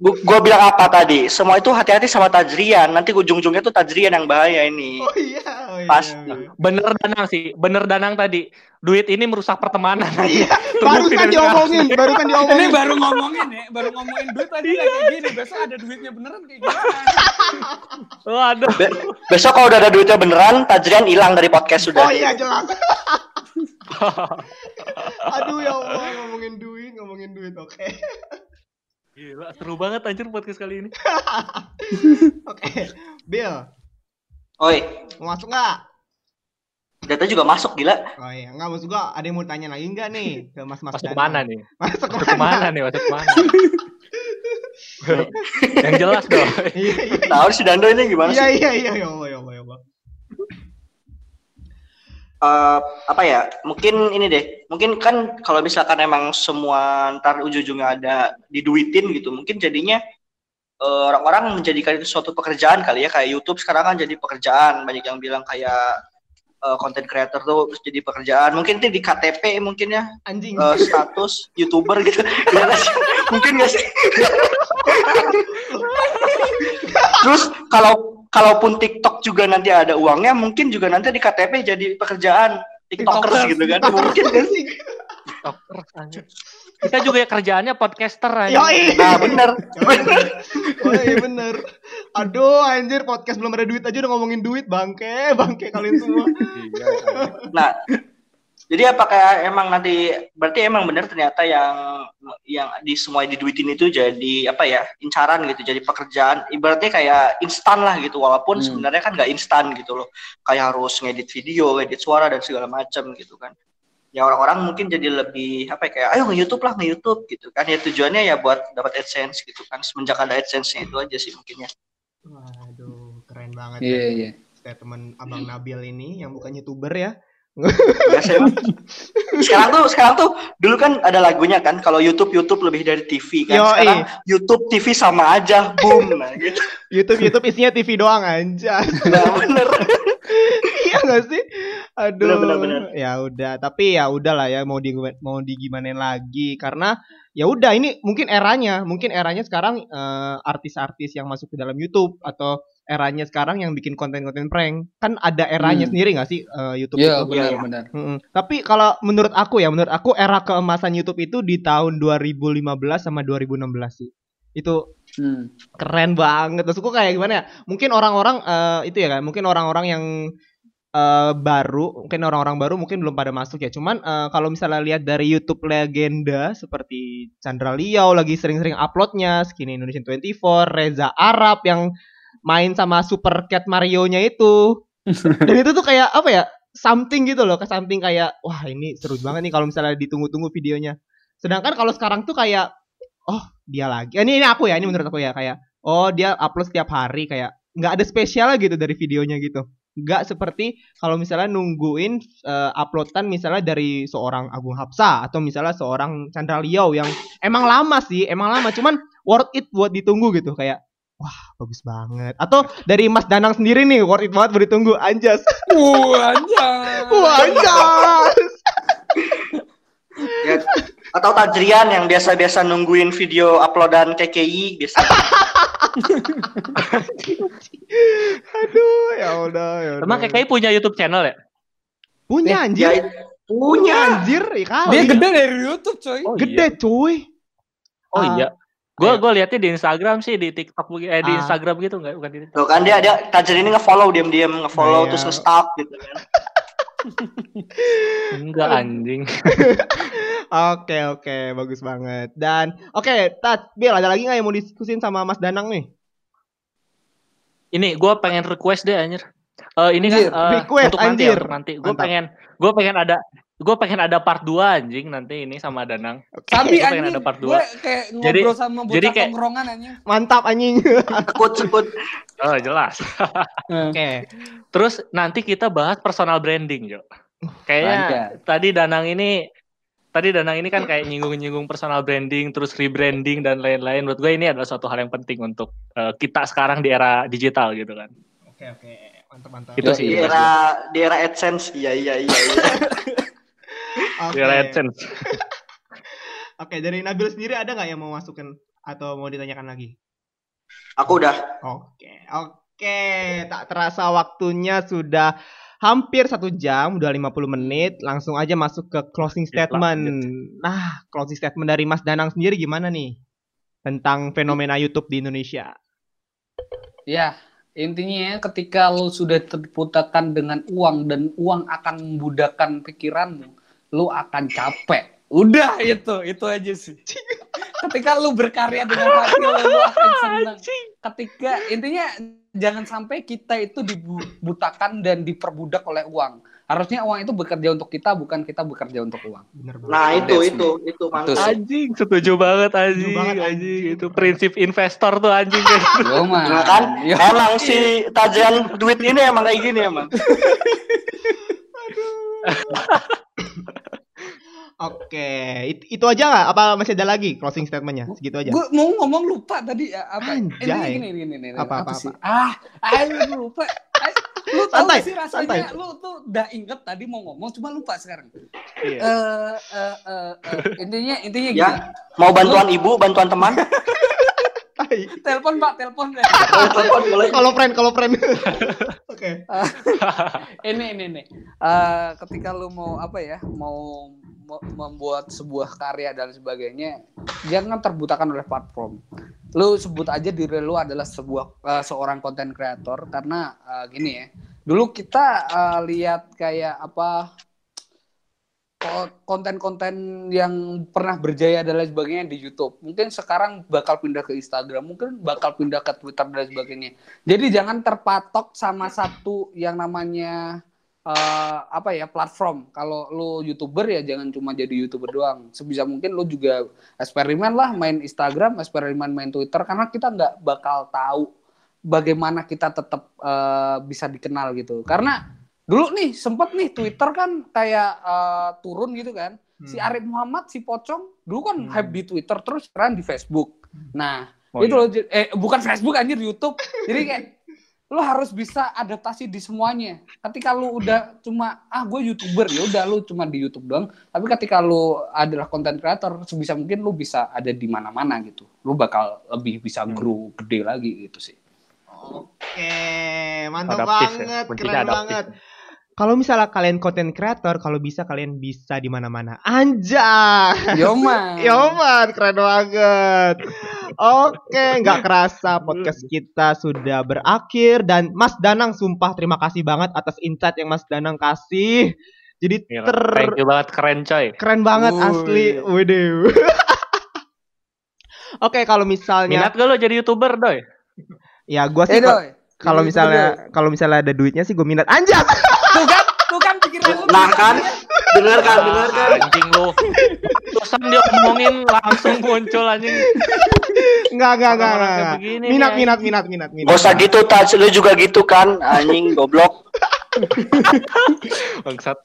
Speaker 3: gua, gua bilang apa tadi? Semua itu hati-hati sama Tajrian. Nanti ujung-ujungnya tuh Tajrian yang bahaya ini.
Speaker 1: Oh iya, oh iya.
Speaker 3: Pasti.
Speaker 1: iya.
Speaker 2: Bener Danang sih, bener Danang tadi. Duit ini merusak pertemanan.
Speaker 1: Iya, barusan
Speaker 2: dari
Speaker 1: diomongin, barusan
Speaker 4: Ini
Speaker 1: diomongin.
Speaker 4: baru ngomongin ya, baru ngomongin duit tadi nggak kayak gini. Besok ada duitnya beneran kayak gimana?
Speaker 2: Waduh.
Speaker 3: Be- besok kalau udah ada duitnya beneran, Tajrian hilang dari podcast sudah.
Speaker 1: Oh iya jelas. (laughs) Aduh ya Allah ngomongin duit, ngomongin duit. Oke.
Speaker 2: Gila, seru banget anjir podcast kali ini. (laughs)
Speaker 1: Oke. Bill,
Speaker 3: Oi,
Speaker 1: mau masuk nggak?
Speaker 3: data juga masuk gila.
Speaker 1: Oh iya, nggak masuk gua. Ada yang mau tanya lagi nggak nih ke Mas Mas? (laughs)
Speaker 2: Masuk
Speaker 1: ke
Speaker 2: mana nih?
Speaker 1: Masuk
Speaker 2: Masuk ke mana nih? Masuk ke mana? (laughs) Yang jelas dong.
Speaker 1: Iya iya.
Speaker 3: Tahu si Dando ini gimana
Speaker 1: Iya
Speaker 3: sih?
Speaker 1: iya iya ya Allah ya Allah ya Allah.
Speaker 3: Eh, apa ya? Mungkin ini deh. Mungkin kan kalau misalkan emang semua ntar ujung-ujungnya ada diduitin gitu, mungkin jadinya eh, orang-orang menjadikan itu suatu pekerjaan kali ya. Kayak YouTube sekarang kan jadi pekerjaan. Banyak yang bilang kayak eh, content creator tuh terus jadi pekerjaan. Mungkin itu di KTP mungkin ya
Speaker 1: Anjing.
Speaker 3: eh, status youtuber gitu. Sih? Mungkin gak sih? (laughs) Terus kalau kalaupun TikTok juga nanti ada uangnya, mungkin juga nanti di KTP jadi pekerjaan TikTokers
Speaker 4: TikTokers.
Speaker 3: gitu kan? Mungkin gak sih?
Speaker 2: Tiktokers, anjir. Kita juga ya kerjaannya podcaster aja.
Speaker 1: Yoi.
Speaker 3: Nah bener.
Speaker 1: Oh iya bener. Aduh anjir podcast belum ada duit aja udah ngomongin duit bangke bangke kalian semua.
Speaker 2: Iya.
Speaker 3: Nah, jadi apakah emang nanti berarti emang bener ternyata yang yang di semua diduitin itu jadi apa ya incaran gitu, jadi pekerjaan. Ibaratnya kayak instan lah gitu, walaupun
Speaker 4: Hmm.
Speaker 3: sebenarnya kan nggak instan gitu loh. Kayak harus ngedit video, ngedit suara dan segala macam gitu kan. Ya orang-orang mungkin jadi lebih apa ya kayak ayo nge-YouTube lah nge-YouTube gitu kan. Ya tujuannya ya buat dapat AdSense gitu kan. Semenjak ada AdSense-nya itu aja sih mungkinnya.
Speaker 1: Waduh keren banget
Speaker 4: Iya
Speaker 1: ya.
Speaker 4: iya.
Speaker 1: Statement Abang Nabil ini yang bukan youtuber ya.
Speaker 3: Emang. sekarang tuh sekarang tuh dulu kan ada lagunya kan kalau YouTube YouTube lebih dari TV kan
Speaker 1: Yoi.
Speaker 3: sekarang YouTube TV sama aja boom nah gitu
Speaker 1: YouTube YouTube isinya TV doang aja.
Speaker 3: nah, bener (laughs)
Speaker 1: iya gak sih? Aduh.
Speaker 3: Bener, bener, bener.
Speaker 1: Ya udah, tapi ya udahlah ya mau di mau digimanain lagi karena ya udah ini mungkin eranya, mungkin eranya sekarang eh, artis-artis yang masuk ke dalam YouTube atau eranya sekarang yang bikin konten-konten prank. Kan ada eranya
Speaker 4: Hmm.
Speaker 1: sendiri nggak sih eh, YouTube
Speaker 4: Iya,
Speaker 1: itu?
Speaker 4: benar
Speaker 3: Iya.
Speaker 4: benar.
Speaker 1: Mm-mm. Tapi kalau menurut aku ya, menurut aku era keemasan YouTube itu di tahun 2015 sama 2016 sih. Itu
Speaker 4: Hmm.
Speaker 1: keren banget. Maksudku kayak gimana ya? Mungkin orang-orang eh, itu ya kan, mungkin orang-orang yang eh, baru, mungkin orang-orang baru mungkin belum pada masuk ya. Cuman eh, kalau misalnya lihat dari YouTube legenda seperti Chandra Liao lagi sering-sering uploadnya, Skinny Indonesian 24, Reza Arab yang main sama Super Cat Mario-nya itu. (laughs) Dan itu tuh kayak apa ya? Something gitu loh, ke something kayak wah ini seru banget nih kalau misalnya ditunggu-tunggu videonya. Sedangkan kalau sekarang tuh kayak oh dia lagi. Ini ini aku ya, ini menurut aku ya kayak oh dia upload setiap hari kayak nggak ada spesial gitu dari videonya gitu. Nggak seperti kalau misalnya nungguin eh, uploadan misalnya dari seorang Agung Hapsa atau misalnya seorang Chandra Liao yang emang lama sih, emang lama cuman worth it buat ditunggu gitu kayak wah bagus banget. Atau dari Mas Danang sendiri nih worth it banget ditunggu anjas.
Speaker 4: Wah, (laughs) anjay.
Speaker 1: Wah anjas.
Speaker 3: Ya, atau Tajrian yang biasa-biasa nungguin video uploadan KKI biasa. (laughs)
Speaker 1: Aduh ya udah ya udah.
Speaker 2: Emang KKI punya YouTube channel ya?
Speaker 1: punya
Speaker 3: Ya,
Speaker 1: anjir.
Speaker 3: punya.
Speaker 1: Anjir, ya kali.
Speaker 4: Dia gede dari YouTube, coy.
Speaker 2: Oh,
Speaker 1: Gede cuy.
Speaker 2: Oh
Speaker 1: Ah.
Speaker 2: iya. Gue
Speaker 1: Ayo.
Speaker 2: gue liatnya di Instagram sih di TikTok begitu eh di
Speaker 1: Ah.
Speaker 2: Instagram gitu enggak bukan di
Speaker 3: Tuh kan dia dia Tajrian ini nge-follow diam-diam nge-follow
Speaker 1: Iya.
Speaker 3: terus nge-stalk gitu kan. (laughs)
Speaker 2: Enggak anjing. (laughs)
Speaker 1: Oke oke bagus banget. Dan oke, Tat, Bil ada lagi nggak yang mau diskusin sama Mas Danang nih?
Speaker 2: Ini gue pengen request deh anjir. Eh ini
Speaker 4: Anjir,
Speaker 2: kan eh,
Speaker 1: request,
Speaker 2: untuk nanti
Speaker 1: anjir.
Speaker 2: ya, untuk nanti. Gue pengen gue pengen ada gue pengen ada part 2 anjing nanti ini sama Danang.
Speaker 4: Tapi
Speaker 2: Gua pengen
Speaker 4: anjing,
Speaker 2: ada part
Speaker 4: gue
Speaker 2: dua.
Speaker 4: kayak
Speaker 2: Jadi-
Speaker 4: ngobrol sama bocah
Speaker 2: jadi kayak-
Speaker 4: tongkrongan anjing.
Speaker 1: Mantap anjing.
Speaker 3: Sekut sekut.
Speaker 2: Oh jelas. (laughs)
Speaker 1: Oke.
Speaker 2: Terus nanti kita bahas personal branding, Jo. Kayaknya tadi Danang ini tadi Danang ini kan kayak nyinggung-nyinggung personal branding, terus rebranding dan lain-lain. Menurut gue ini adalah suatu hal yang penting untuk eh, kita sekarang di era digital gitu kan.
Speaker 1: Oke oke. Mantap mantap.
Speaker 2: Itu
Speaker 3: Di
Speaker 2: sih.
Speaker 3: era di era AdSense. Iya iya iya. iya. (laughs)
Speaker 2: AdSense. (laughs)
Speaker 1: Oke, dari Nabil sendiri ada nggak yang mau masukin atau mau ditanyakan lagi?
Speaker 3: Aku udah.
Speaker 1: Oke, oke. Tak terasa waktunya sudah hampir satu jam, udah 50 menit. Langsung aja masuk ke closing statement. Nah, closing statement dari Mas Danang sendiri gimana nih? Tentang fenomena YouTube di Indonesia.
Speaker 4: Ya, intinya ketika lu sudah terputakan dengan uang dan uang akan membudakkan pikiranmu, lu akan capek. Udah itu, itu aja sih. ketika lu berkarya dengan hati lu, lu akan senang. Ketika intinya jangan sampai kita itu dibutakan dan diperbudak oleh uang. Harusnya uang itu bekerja untuk kita, bukan kita bekerja untuk uang.
Speaker 1: Bener banget.
Speaker 3: Nah, itu
Speaker 4: That's
Speaker 3: itu itu mantap.
Speaker 2: Anjing, setuju banget anjing,
Speaker 1: banget,
Speaker 2: anjing.
Speaker 1: anjing.
Speaker 2: Itu prinsip investor tuh anjing. (laughs)
Speaker 4: Yo man.
Speaker 3: Nah kan,
Speaker 4: Yo.
Speaker 3: emang si Tajrian duit ini emang kayak gini emang. (laughs) (laughs)
Speaker 1: Oke, it- itu aja nggak? Apa masih ada lagi closing statementnya? Segitu aja.
Speaker 4: Gue mau ngomong lupa tadi ya, apa?
Speaker 1: Anjay.
Speaker 4: Ini gini gini gini.
Speaker 1: Apa, apa,
Speaker 4: sih? Ah, ayo lupa. Ah, lu tahu
Speaker 1: Santai,
Speaker 4: sih rasanya
Speaker 1: santai.
Speaker 4: lu tuh udah inget tadi mau ngomong cuma lupa sekarang.
Speaker 1: Iya.
Speaker 4: Eh eh eh eh, intinya intinya
Speaker 3: Ya.
Speaker 4: gini.
Speaker 3: Mau bantuan ibu, bantuan teman? (laughs)
Speaker 1: Tai.
Speaker 4: Telepon Pak, telepon. (laughs)
Speaker 3: Telepon boleh.
Speaker 1: Kalau friend, kalau friend. (laughs) Oke. (laughs)
Speaker 4: ini ini nih. Eh, ketika lu mau apa ya? Mau membuat sebuah karya dan sebagainya, jangan terbutakan oleh platform. Lu sebut aja diri lu adalah sebuah eh, seorang konten kreator karena eh, gini ya. Dulu kita lihat kayak apa konten-konten yang pernah berjaya dan lain sebagainya di YouTube. Mungkin sekarang bakal pindah ke Instagram, mungkin bakal pindah ke Twitter dan sebagainya. Jadi jangan terpatok sama satu yang namanya eh, apa ya platform. Kalau lu youtuber ya jangan cuma jadi youtuber doang. Sebisa mungkin lu juga eksperimen lah main Instagram, eksperimen main Twitter karena kita nggak bakal tahu bagaimana kita tetap eh, bisa dikenal gitu. Karena dulu nih sempet nih Twitter kan kayak eh, turun gitu kan. Si
Speaker 1: Hmm.
Speaker 4: Arif Muhammad, si Pocong dulu kan
Speaker 1: Hmm.
Speaker 4: hype di Twitter terus sekarang di Facebook. Nah,
Speaker 2: Oh,
Speaker 4: itu
Speaker 2: iya.
Speaker 4: loh eh bukan Facebook anjir YouTube. Jadi kayak (laughs) lu harus bisa adaptasi di semuanya. Ketika lu udah cuma ah gue youtuber ya udah lu cuma di YouTube doang. Tapi ketika lu adalah konten creator sebisa mungkin lu bisa ada di mana-mana gitu. Lu bakal lebih bisa
Speaker 2: Hmm.
Speaker 4: grow gede lagi gitu sih.
Speaker 1: Oke, mantap
Speaker 2: Adaptif ya,
Speaker 1: banget,
Speaker 2: kuncinya
Speaker 1: keren
Speaker 2: adaptif.
Speaker 1: banget. Kalau misalnya kalian content creator, kalau bisa kalian bisa di mana-mana. Anjay.
Speaker 4: Yoman. (laughs)
Speaker 1: Yoman, keren banget. Oke, nggak kerasa podcast kita sudah berakhir dan Mas Danang sumpah terima kasih banget atas insight yang Mas Danang kasih. Jadi ter
Speaker 2: Thank you banget keren coy.
Speaker 1: keren banget
Speaker 4: Wuih.
Speaker 1: asli. Waduh. (laughs) Oke, kalau misalnya
Speaker 2: Minat gak lo jadi youtuber doy?
Speaker 1: ya gua
Speaker 4: Eh
Speaker 1: sih
Speaker 4: doi.
Speaker 1: Kalau
Speaker 4: Jadi
Speaker 1: misalnya kalau misalnya ada duitnya sih gue minat.
Speaker 4: Doi. tuh kan, tuh kan pikiran lu.
Speaker 3: Nah kan, dengarkan, dengarkan.
Speaker 2: Anjing lu. Terusan dia ngomongin langsung muncul anjing.
Speaker 1: Enggak, enggak, enggak, Minat, minat, minat, minat, minat.
Speaker 3: Gak usah gitu, Taj. Lu juga gitu kan, anjing goblok. (laughs)
Speaker 2: Bangsat.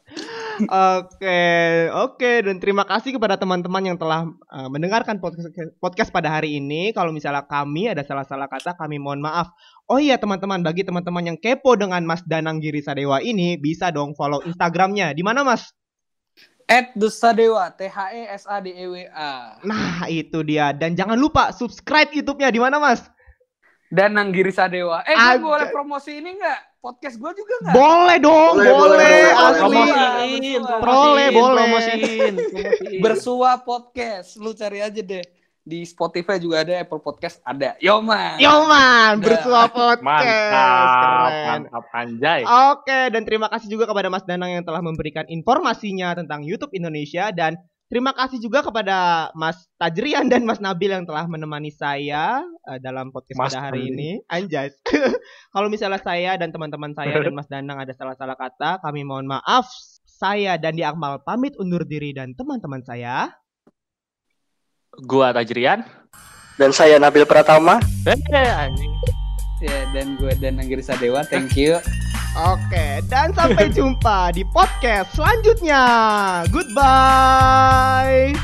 Speaker 1: Oke, oke dan terima kasih kepada teman-teman yang telah uh, mendengarkan podcast, podcast pada hari ini. Kalau misalnya kami ada salah-salah kata, kami mohon maaf. Oh iya teman-teman, bagi teman-teman yang kepo dengan Mas Danang Giri Sadewa ini, bisa dong follow Instagramnya. Di mana Mas?
Speaker 4: At Dusadewa, T H E S A D E W A.
Speaker 1: Nah itu dia. Dan jangan lupa subscribe YouTube-nya. Di mana Mas?
Speaker 4: Dan Nanggiri Sadewa. Eh, gue boleh promosi ini nggak? Podcast gue juga nggak?
Speaker 1: Boleh dong,
Speaker 3: Boleh,
Speaker 1: boleh,
Speaker 3: boleh, boleh,
Speaker 1: asli.
Speaker 2: Promosiin,
Speaker 4: Boleh,
Speaker 1: boleh.
Speaker 2: promosiin.
Speaker 4: Bersua Podcast. Lu cari aja deh. Di Spotify juga ada, Apple Podcast ada. Yoman.
Speaker 1: Yoman,
Speaker 4: Dah.
Speaker 1: bersua (laughs) podcast.
Speaker 2: Mantap,
Speaker 1: Keren.
Speaker 2: mantap anjay.
Speaker 1: Oke, dan terima kasih juga kepada Mas Danang yang telah memberikan informasinya tentang YouTube Indonesia dan terima kasih juga kepada Mas Tajrian dan Mas Nabil yang telah menemani saya eh, dalam podcast
Speaker 2: Mas
Speaker 1: pada hari
Speaker 2: Nabil.
Speaker 1: ini. Anjay. (laughs) Kalau misalnya saya dan teman-teman saya dan Mas Danang ada salah-salah kata, kami mohon maaf. Saya dan di Akmal pamit undur diri dan teman-teman saya.
Speaker 2: Gua Tajrian.
Speaker 3: Dan saya Nabil Pratama.
Speaker 2: Eh, anjing.
Speaker 4: Ya, dan gue dan Nanggiri Sadewa. Thank you.
Speaker 1: Oke, dan sampai jumpa di podcast selanjutnya. Goodbye.